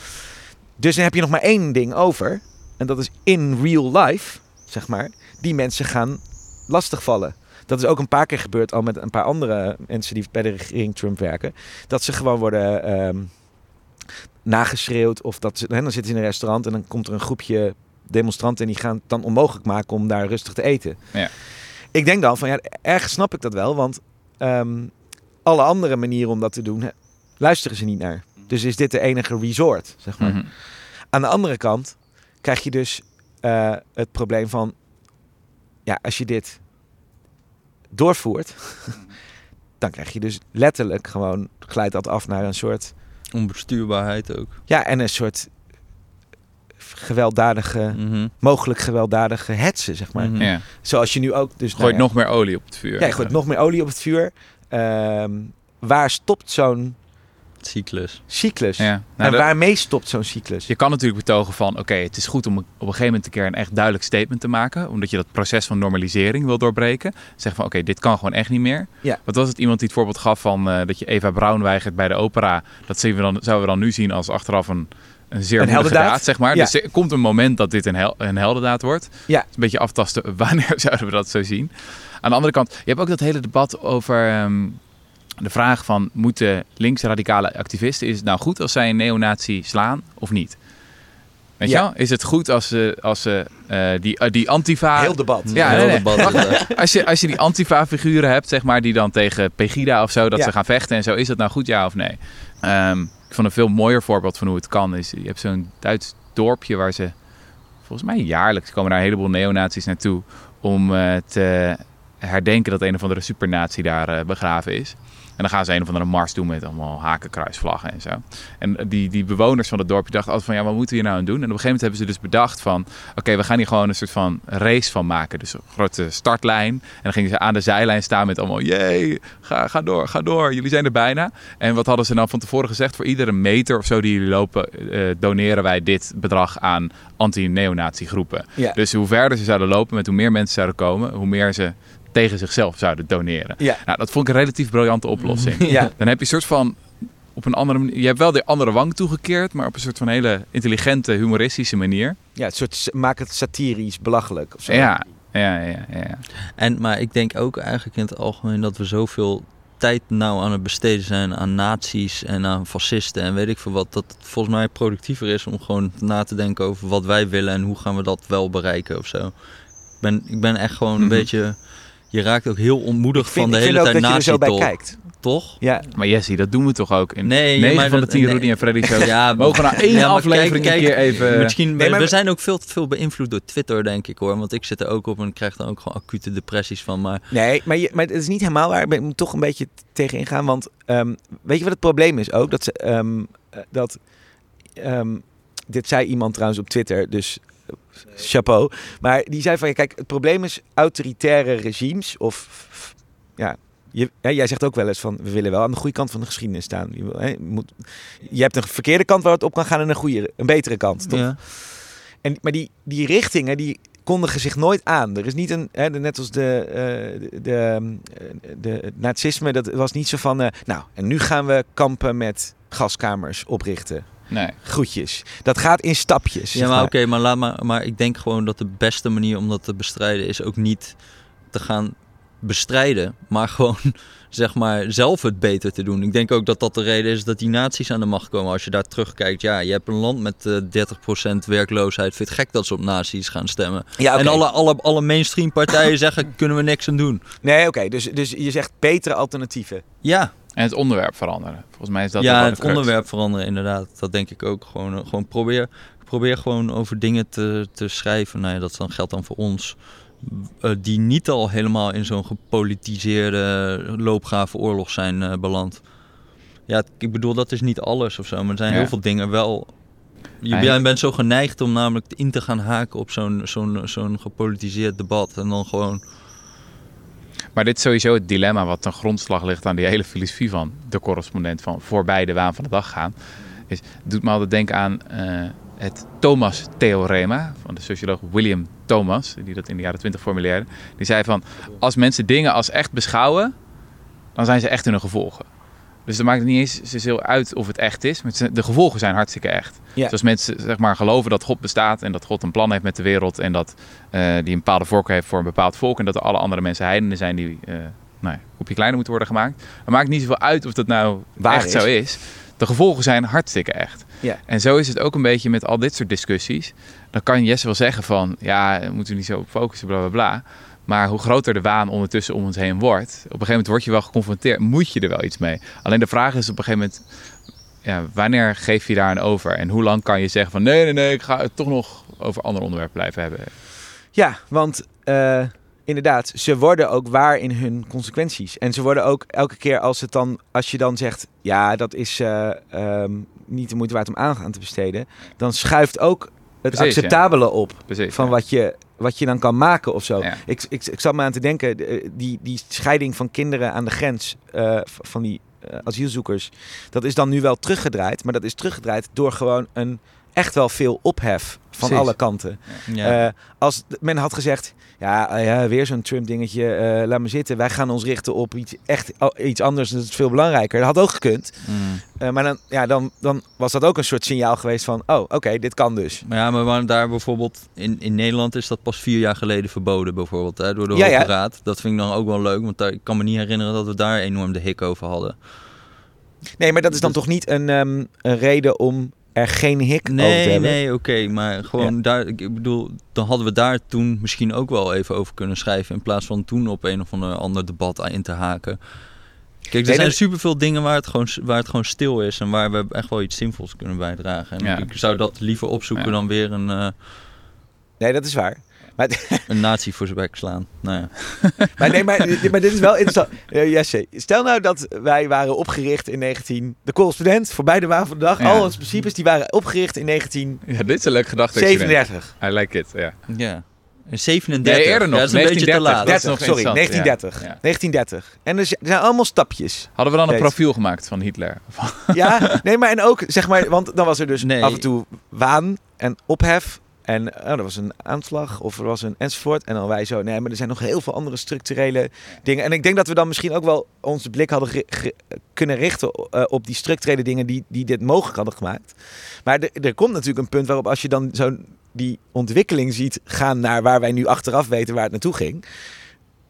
Dus dan heb je nog maar één ding over. En dat is in real life, zeg maar, die mensen gaan lastigvallen. Dat is ook een paar keer gebeurd al met een paar andere mensen die bij de regering Trump werken. Dat ze gewoon worden ehm, nageschreeuwd. Of dat ze, hè, dan zitten ze in een restaurant en dan komt er een groepje demonstranten en die gaan het dan onmogelijk maken om daar rustig te eten. Ja. Ik denk dan van ja, ergens snap ik dat wel, want ehm, alle andere manieren om dat te doen, luisteren ze niet naar. Dus is dit de enige resort, zeg maar. Mhm. Aan de andere kant krijg je dus eh, het probleem van, ja, als je dit doorvoert, dan krijg je dus letterlijk gewoon, glijdt dat af naar een soort, Onbestuurbaarheid ook. ja, en een soort gewelddadige, Mhm. mogelijk gewelddadige hetsen, zeg maar. Mhm. Ja. Zoals je nu ook, dus Gooit nou nog meer olie op het vuur. ja, je gooit nog meer olie op het vuur. Ehm, waar stopt zo'n Cyclus. cyclus? Ja. Nou, en dat- waarmee stopt zo'n cyclus? Je kan natuurlijk betogen van, oké, het is goed om op een gegeven moment een keer een echt duidelijk statement te maken. Omdat je dat proces van normalisering wil doorbreken. Zeg van, oké, dit kan gewoon echt niet meer. Ja. Wat was het iemand die het voorbeeld gaf van eh, dat je Eva Braun weigert bij de opera. Dat zien we dan, zouden we dan nu zien als achteraf een, een zeer Een moedige heldendaad. daad, zeg maar. Ja. Dus er komt een moment dat dit een, hel een heldendaad wordt. Ja. Een beetje aftasten, wanneer zouden we dat zo zien? Aan de andere kant, je hebt ook dat hele debat over... ehm, de vraag van moeten linksradicale activisten, is het nou goed als zij een neonazi slaan of niet? Weet Ja. je wel? Is het goed als ze, als ze eh, die, eh, die antifa... Heel debat. Ja, Heel nee, nee. debat. Als je, als je die antifa-figuren hebt, zeg maar, die dan tegen Pegida of zo, dat Ja. ze gaan vechten en zo, is dat nou goed, ja of nee? Ehm, ik vond een veel mooier voorbeeld van hoe het kan. Is, je hebt zo'n Duits dorpje waar ze, volgens mij jaarlijks, komen daar een heleboel neonazies naartoe om eh, te herdenken dat een of andere supernatie daar eh, begraven is. En dan gaan ze een of andere mars doen met allemaal hakenkruisvlaggen en zo. En die, die bewoners van het dorpje dachten altijd van, ja, wat moeten we hier nou aan doen? En op een gegeven moment hebben ze dus bedacht van, oké, we gaan hier gewoon een soort van race van maken. Dus een grote startlijn. En dan gingen ze aan de zijlijn staan met allemaal, jee, ga, ga door, ga door, jullie zijn er bijna. En wat hadden ze nou van tevoren gezegd? Voor iedere meter of zo die jullie lopen, eh, doneren wij dit bedrag aan anti-neonazi groepen. Ja. Dus hoe verder ze zouden lopen, met hoe meer mensen zouden komen, hoe meer ze tegen zichzelf zouden doneren. Ja. Nou, dat vond ik een relatief briljante oplossing. Ja. Dan heb je een soort van op een andere manier. Je hebt wel de andere wang toegekeerd, maar op een soort van hele intelligente, humoristische manier. Ja, het soort, maak het satirisch, belachelijk. Of zo. Ja, ja, ja, ja. ja. En, maar ik denk ook eigenlijk in het algemeen dat we zoveel tijd nou aan het besteden zijn aan nazi's en aan fascisten en weet ik veel wat. Dat het volgens mij productiever is om gewoon na te denken over wat wij willen en hoe gaan we dat wel bereiken of zo. Ik ben, ik ben echt gewoon een beetje... Je raakt ook heel onmoedig vind, van de hele tijd dat je er zo bij nazi-talk, kijkt. toch? Ja, Maar Jessie, dat doen we toch ook in Nee, 9 maar van de dat- 10 nee. Rudy en Freddy shows. Ja, Mogen we nou één Ja, aflevering kijk, een keer even... Misschien, Nee, maar we we- zijn ook veel te veel beïnvloed door Twitter, denk ik hoor. Want ik zit er ook op en krijg dan ook gewoon acute depressies van. Maar nee, maar, je, maar het is niet helemaal waar. Ik moet toch een beetje tegen ingaan. Want ehm, weet je wat het probleem is ook? Dat ze, ehm, eh, dat, ehm, dit zei iemand trouwens op Twitter, dus chapeau. Maar die zei van, ja, kijk, het probleem is autoritaire regimes of... Ja, je, hè, jij zegt ook wel eens van, we willen wel aan de goede kant van de geschiedenis staan. Je, hè, moet, je hebt een verkeerde kant waar het op kan gaan en een goede, een betere kant. Toch? ja. En, maar die, die richtingen die kondigen zich nooit aan. Er is niet een, hè, de- net als de, eh, de, de, de, het nazisme, dat was niet zo van, eh, nou, en nu gaan we kampen met gaskamers oprichten. Nee. Groetjes. Dat gaat in stapjes. Ja, maar oké, maar laat maar, maar ik denk gewoon dat de beste manier om dat te bestrijden is ook niet te gaan bestrijden, maar gewoon zeg maar zelf het beter te doen. Ik denk ook dat dat de reden is dat die naties aan de macht komen. Als je daar terugkijkt, ja, je hebt een land met eh 30% werkloosheid. Vind je het gek dat ze op naties gaan stemmen? Ja. En alle, alle, alle mainstream partijen zeggen, kunnen we niks aan doen. Nee, oké. Dus, dus je zegt betere alternatieven. Ja, En het onderwerp veranderen. Volgens mij is dat ja het onderwerp veranderen inderdaad. Dat denk ik ook. Gewoon, eh, gewoon probeer, probeer gewoon over dingen te, te schrijven. Nou ja, dat dan, geldt dan voor ons. eh, die niet al helemaal in zo'n gepolitiseerde loopgave oorlog zijn eh, beland. Ja, ik bedoel, dat is niet alles of zo. Maar er zijn Ja. heel veel dingen wel... Je, bent zo geneigd om namelijk in te gaan haken op zo'n zo'n zo'n gepolitiseerd debat. En dan gewoon... Maar dit is sowieso het dilemma wat ten grondslag ligt aan die hele filosofie van de correspondent van voorbij de waan van de dag gaan. Is, doet me altijd denken aan eh, het Thomas-theorema van de socioloog William Thomas, die dat in de jaren 20 formuleerde. Die zei van, als mensen dingen als echt beschouwen, dan zijn ze echt hun gevolgen. Dus dan maakt het niet eens zozeer uit of het echt is, maar het de gevolgen zijn hartstikke echt. Ja. Dus als mensen zeg maar, geloven dat God bestaat en dat God een plan heeft met de wereld en dat eh, die een bepaalde voorkeur heeft voor een bepaald volk en dat er alle andere mensen heidenen zijn die eh nou ja, op je kleiner moeten worden gemaakt, dan maakt het niet zoveel uit of dat nou Waar echt is. zo is. De gevolgen zijn hartstikke echt. Ja. En zo is het ook een beetje met al dit soort discussies. Dan kan Jesse wel zeggen van, ja, we moeten er niet zo op focussen, bla bla bla. Maar hoe groter de waan ondertussen om ons heen wordt, op een gegeven moment word je wel geconfronteerd, moet je er wel iets mee. Alleen de vraag is op een gegeven moment, ja, wanneer geef je daar aan over? En hoe lang kan je zeggen van, nee, nee, nee, ik ga het toch nog over ander onderwerp blijven hebben. Ja, want eh, inderdaad, ze worden ook waar in hun consequenties. En ze worden ook elke keer als, het dan, als je dan zegt, ja, dat is eh, ehm, niet de moeite waard om aandacht aan te besteden, dan schuift ook het Precies, ja. acceptabele op Precies, van ja. wat je, wat je dan kan maken of zo. Ja. Ik, ik, ik zat me aan te denken, de- die, die scheiding van kinderen aan de grens eh, van die eh, asielzoekers, dat is dan nu wel teruggedraaid, maar dat is teruggedraaid door gewoon een echt wel veel ophef van Precies. alle kanten. Ja. Eh, als men had gezegd, ja, eh, ja weer zo'n Trump-dingetje, eh, laat me zitten. Wij gaan ons richten op iets, echt al- iets anders, dat is veel belangrijker. Dat had ook gekund. Mm. Eh, maar dan, ja, dan, dan was dat ook een soort signaal geweest van, oh, oké, dit kan dus. Maar ja, maar daar bijvoorbeeld in, in Nederland is dat pas vier jaar geleden verboden, bijvoorbeeld, hè, door de Ja, Hoge ja. Raad. Dat vind ik dan ook wel leuk, want daar, ik kan me niet herinneren dat we daar enorm de hik over hadden. Nee, maar dat is dan Dus- toch niet een, ehm, een reden om er geen hik over te Nee, hebben? nee, oké, maar gewoon daar, ik bedoel, dan hadden we daar toen misschien ook wel even over kunnen schrijven, in plaats van toen op een of ander, ander debat in te haken. Kijk, er Nee, zijn dat- superveel dingen waar het, gewoon, waar het gewoon stil is en waar we echt wel iets zinvols kunnen bijdragen. En Ja. ik zou dat liever opzoeken Ja. dan weer een, eh, Nee, dat is waar. Maar, een nazi voor zijn bek slaan. Nou ja. maar, nee, maar, maar dit is wel interessant. Eh, Jesse, stel nou dat wij waren opgericht in 19... De correspondent, voorbij de waan van de dag. Ja. Al onze principes, die waren opgericht in 1937. Ja, dit is een leuk gedachte. I like it, ja. Ja. In 37. Nee, eerder nog, Ja, dat is een beetje te 1930. laat. Dat is 30, nog sorry, interessant, 1930. ja. Ja. 1930. En er zi- zijn allemaal stapjes. Hadden we dan een profiel gemaakt van Hitler? Ja, nee, maar en ook, zeg maar, want dan was er dus Nee. af en toe waan en ophef. En oh, er was een aanslag of er was een enzovoort. En dan wij zo, nee, maar er zijn nog heel veel andere structurele dingen. En ik denk dat we dan misschien ook wel onze blik hadden kunnen richten eh, op die structurele dingen die, die dit mogelijk hadden gemaakt. Maar er, komt natuurlijk een punt waarop als je dan zo die ontwikkeling ziet gaan naar waar wij nu achteraf weten waar het naartoe ging.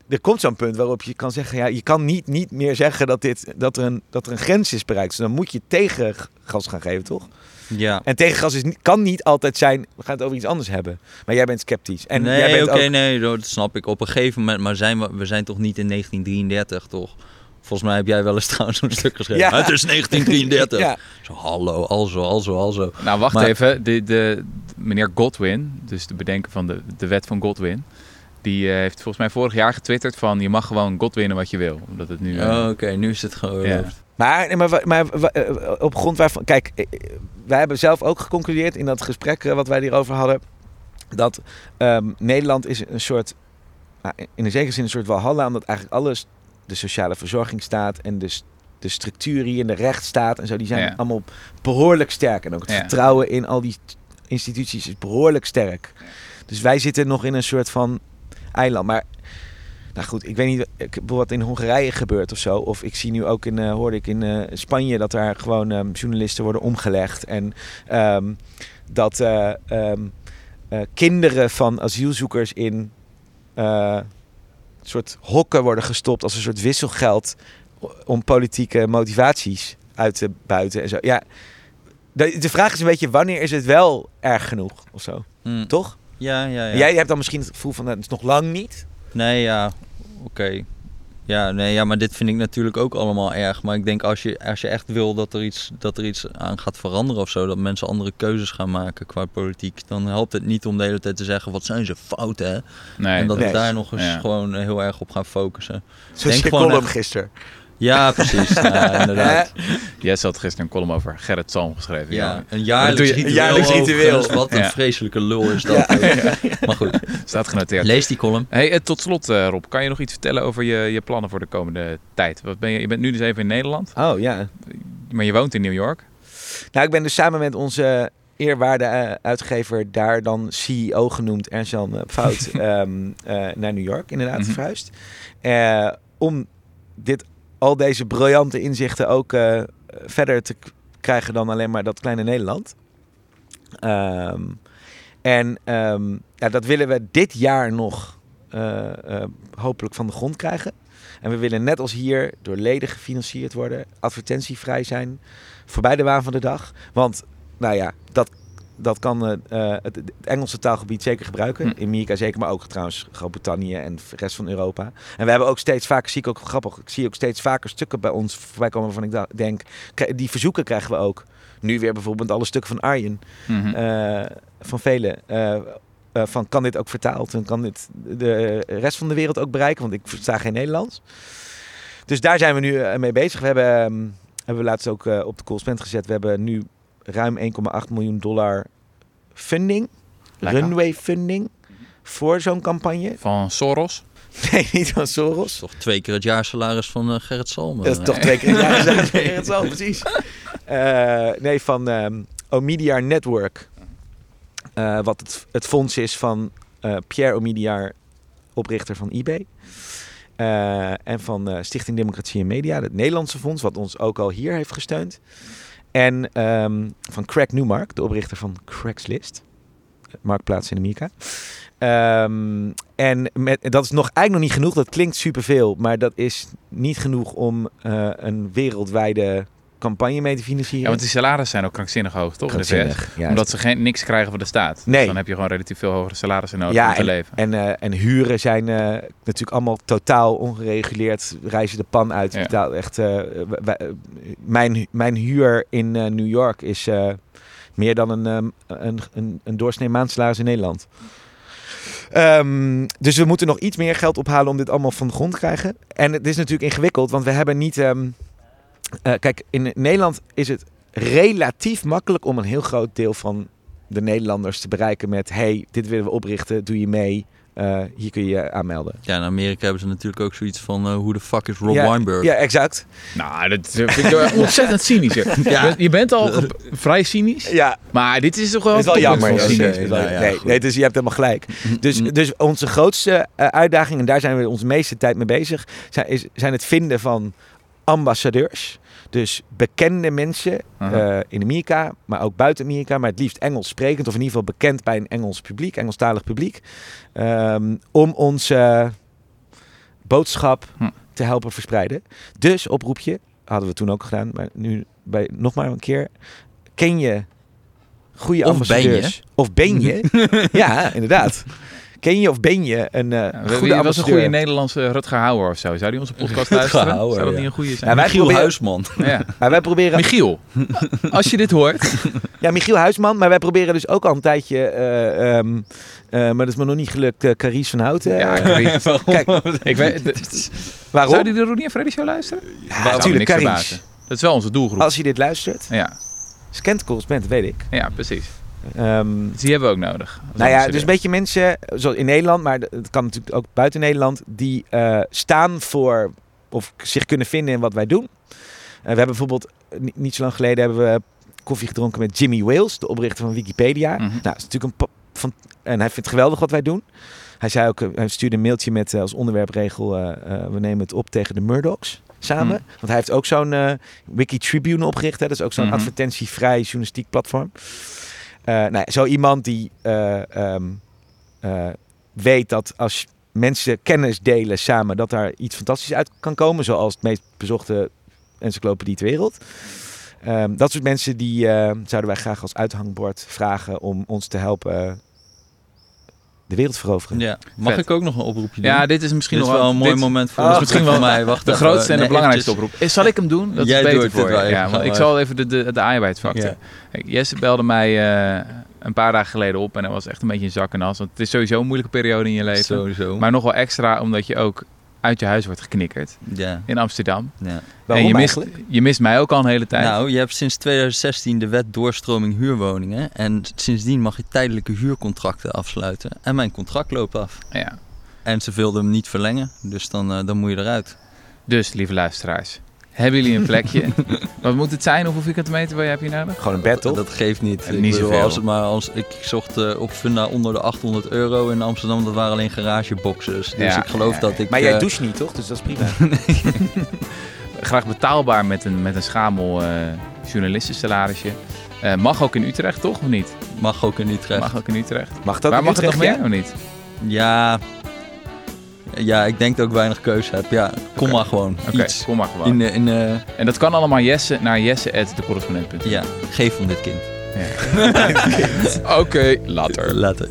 Er komt zo'n punt waarop je kan zeggen, ja, je kan niet, niet meer zeggen dat, dit, dat, er een, dat er een grens is bereikt. Dus dan moet je tegengas gaan geven, toch? Ja. En tegengas is, kan niet altijd zijn, we gaan het over iets anders hebben. Maar jij bent sceptisch. En jij nee, bent oké, ook, nee, dat snap ik. Op een gegeven moment, maar zijn we, we zijn toch niet in 1933, toch? Volgens mij heb jij wel eens trouwens zo'n stuk geschreven. Ja. Het is 1933. Ja. Zo, hallo, alzo, alzo, alzo. Nou, wacht Maar- even. De, de, meneer Godwin, dus de bedenker van de, de wet van Godwin... die eh, heeft volgens mij vorig jaar getwitterd van... je mag gewoon Godwinnen wat je wil. Omdat het nu... eh, Oh, Oké, nu is het gewoon. Ja. Maar, maar, maar eh, op grond waarvan... Kijk, eh, eh, wij hebben zelf ook geconcludeerd in dat gesprek wat wij hierover hadden... dat ehm, Nederland is een soort... nou, in een zekere zin een soort walhalla... omdat eigenlijk alles, de sociale verzorgingsstaat... en de, s- de structuur hier in de rechtsstaat en zo... die zijn Ja. allemaal behoorlijk sterk. En ook het Ja. vertrouwen in al die st- instituties is behoorlijk sterk. Dus wij zitten nog in een soort van eiland. Maar nou goed, ik weet niet ik, wat in Hongarije gebeurt of zo. Of ik zie nu ook in, eh, hoorde ik in eh, Spanje dat daar gewoon ehm, journalisten worden omgelegd. En ehm, dat eh, ehm, eh, kinderen van asielzoekers in soort hokken worden gestopt als een soort wisselgeld om politieke motivaties uit te buiten en zo. Ja, de, de vraag is een beetje wanneer is het wel erg genoeg of zo, Hm. toch? Ja, ja, ja. Jij hebt dan misschien het gevoel van het is nog lang niet. Nee, ja, oké. Ja, nee, ja, maar dit vind ik natuurlijk ook allemaal erg. Maar ik denk als je, als je echt wil dat er, iets, dat er iets aan gaat veranderen of zo, dat mensen andere keuzes gaan maken qua politiek, dan helpt het niet om de hele tijd te zeggen wat zijn ze fout, hè? nee, en dat nee. we daar nog eens Ja. gewoon heel erg op gaan focussen. Zoals Denk je gewoon column echt- gisteren. Ja, precies. Ja, inderdaad. Jesse had gisteren een column over Gerrit Salm geschreven. Ja, een jaarlijks ritueel. jaarlijks ritueel. overigens. Wat een Ja. vreselijke lul is dat. Maar goed, Staat genoteerd. lees die column. Hey, eh, tot slot eh, Rob, kan je nog iets vertellen over je, je plannen voor de komende tijd? Wat ben je, je bent nu dus even in Nederland, Oh ja. maar je woont in New York. Nou, ik ben dus samen met onze eerwaarde eh, uitgever, daar dan CEO genoemd, Ernst-Jan Fout, ehm, eh, naar New York inderdaad verhuisd. Eh, om dit, al deze briljante inzichten ook eh, verder te krijgen dan alleen maar dat kleine Nederland. Ehm, en ehm, ja, dat willen we dit jaar nog eh, eh, hopelijk van de grond krijgen. En we willen net als hier door leden gefinancierd worden, advertentievrij zijn, voorbij de waan van de dag. Want, nou ja, dat, dat kan eh, eh, het, Engelse taalgebied zeker gebruiken. Hm. In Amerika zeker, maar ook trouwens Groot-Brittannië en de rest van Europa. En we hebben ook steeds vaker, zie ik ook grappig, ik zie ook steeds vaker stukken bij ons voorbij komen waarvan ik denk, die verzoeken krijgen we ook. Nu weer bijvoorbeeld alle stukken van Arjen, Mhm. eh, van velen. van kan dit ook vertaald en kan dit de rest van de wereld ook bereiken? Want ik versta geen Nederlands. Dus daar zijn we nu mee bezig. We hebben, ehm, hebben we laatst ook op de Coolspend gezet. We hebben nu ruim 1,8 miljoen dollar funding, Lekker. runway funding, voor zo'n campagne. Van Soros. Nee, niet van Dat Soros. is toch twee keer het jaarsalaris van eh, Gerrit Salm. Dat is toch twee keer een jaar gezegd. Het zal, precies. Eh, nee, van ehm Omidyar Network. Eh, wat het, het fonds is van eh, Pierre Omidyar, oprichter van eBay. Eh, en van eh, Stichting Democratie en Media, het Nederlandse fonds, wat ons ook al hier heeft gesteund. En ehm, van Craig Newmark, de oprichter van Craigslist, marktplaats in Amerika. Ehm, en dat is nog eigenlijk nog niet genoeg. Dat klinkt superveel, maar dat is niet genoeg om eh, een wereldwijde campagne mee te financieren. Ja, want die salarissen zijn ook krankzinnig hoog, toch? Krankzinnig, ja. Omdat ze geen, niks krijgen van de staat. Nee. Dus dan heb je gewoon relatief veel hogere salarissen nodig Ja, om te leven. En, eh, en huren zijn eh, natuurlijk allemaal totaal ongereguleerd. Reizen de pan uit. Ja. Betaal echt, eh, wij- mijn, mijn huur in New York is meer dan een, ehm, een, een, een doorsnee maandsalaris in Nederland. Ehm, dus we moeten nog iets meer geld ophalen om dit allemaal van de grond te krijgen. En het is natuurlijk ingewikkeld, want we hebben niet... ehm, eh, kijk, in Nederland is het relatief makkelijk om een heel groot deel van de Nederlanders te bereiken met... hey, dit willen we oprichten, doe je mee? Eh, hier kun je je aanmelden. Ja, in Amerika hebben ze natuurlijk ook zoiets van... eh, hoe de fuck is Rob ja, Weinberg? Ja, exact. Nou, dat vind ik wel ontzettend cynisch. Ja. Je bent al vrij cynisch, Ja, maar dit is toch wel... dat is wel jammer. ja. cynisch. Nou nee, nee, dus je hebt helemaal gelijk. Dus, Mm. dus onze grootste uitdaging, en daar zijn we onze meeste tijd mee bezig, zijn, is, zijn het vinden van ambassadeurs. Dus bekende mensen eh, in Amerika, maar ook buiten Amerika, maar het liefst Engels sprekend, of in ieder geval bekend bij een Engels publiek, Engelstalig publiek, ehm, om onze boodschap Hm. te helpen verspreiden. Dus oproepje, hadden we toen ook gedaan, maar nu bij, nog maar een keer. Ken je goede Of ben je? ambassadeurs? Of ben je? ja, inderdaad. Ken je of ben je een eh, Ja, wie- goede wie was een goede Nederlandse Rutger Hauer of zo? Zou die onze podcast luisteren? Hauer, Zou dat ja. niet een goede zijn? Ja, wij Michiel proberen- Huisman. Ja. Maar wij proberen... Michiel, als je dit hoort, Ja, Michiel Huisman. Maar wij proberen dus ook al een tijdje... eh, ehm, eh, maar dat is me nog niet gelukt. eh Carice van Houten. Ja, ik weet- Kijk, ik weet, de- waarom? zou die de Ronnie en Freddy show luisteren? Ja, natuurlijk niks Carice. Dat is wel onze doelgroep. Als je dit luistert. Ja, Scantcalls bent, weet ik. ja, precies. Ehm, die hebben we ook nodig. Nou ja, dus een beetje mensen, zoals in Nederland, maar het kan natuurlijk ook buiten Nederland, die eh, staan voor of zich kunnen vinden in wat wij doen. Eh, we hebben bijvoorbeeld, eh, niet, zo lang geleden hebben we koffie gedronken met Jimmy Wales, de oprichter van Wikipedia. Mhm. Nou, dat is natuurlijk een van, en hij vindt het geweldig wat wij doen. Hij zei ook, hij stuurde een mailtje met als onderwerpregel, we nemen het op tegen de Murdochs samen. Mhm. Want hij heeft ook zo'n eh, Wiki Tribune opgericht. Hè? Dat is ook zo'n Mhm. advertentievrij journalistiek platform. Eh, nou, zo iemand die eh, ehm, eh, weet dat als mensen kennis delen samen, dat daar iets fantastisch uit kan komen. Zoals het meest bezochte encyclopedie ter wereld. Ehm, dat soort mensen die zouden wij graag als uithangbord vragen om ons te helpen de wereld veroveren. Ja. Mag Vet. ik ook nog een oproepje doen? Ja, dit is misschien Dit is nog wel een mooi dit- moment voor Oh, ons. misschien voor wel mij. Wacht De even. grootste en de Nee, belangrijkste eventjes- oproep. Eh, Zal ik hem doen? Dat Jij is beter doet het voor wel je. even. Ja, want Ga ik maar. zal even de, de, de arbeidsfactor. Ja. Jesse belde mij eh, een paar dagen geleden op en hij was echt een beetje in zak en as. Want het is sowieso een moeilijke periode in je leven. Sowieso. Maar nog wel extra omdat je ook uit je huis wordt geknikkerd Ja, in Amsterdam. ja. Waarom en je mist, eigenlijk? je mist mij ook al een hele tijd. Nou, je hebt sinds 2016 de wet doorstroming huurwoningen. En sindsdien mag je tijdelijke huurcontracten afsluiten. En mijn contract loopt af. ja. En ze wilden hem niet verlengen. Dus dan, eh, dan moet je eruit. Dus, lieve luisteraars, hebben jullie een plekje? Wat moet het zijn? Hoeveel vierkante meter heb je nodig? Gewoon een bed, toch? Dat geeft niet. En Ik niet bedoel, zoveel. als het maar als ik zocht eh, op Funda onder de 800 euro in Amsterdam, dat waren alleen garageboxes. Dus Ja, ik geloof ja, dat ik. maar jij eh, doucht niet, toch? Dus dat is prima. Graag betaalbaar met een, met een schamel eh journalistensalarisje. Eh, mag ook in Utrecht, toch? Of niet? mag ook in Utrecht. Mag ook in Utrecht. Mag dat Waar in mag het nog Utrecht, meer ja? of niet? Ja. Ja, ik denk dat ik weinig keuze heb. Ja, kom maar gewoon. Oké, kom maar gewoon. In, eh, in, eh, En dat kan allemaal Jesse naar jesse.decorrespondent.nl. ja, geef om dit kind. Oké, later. Later.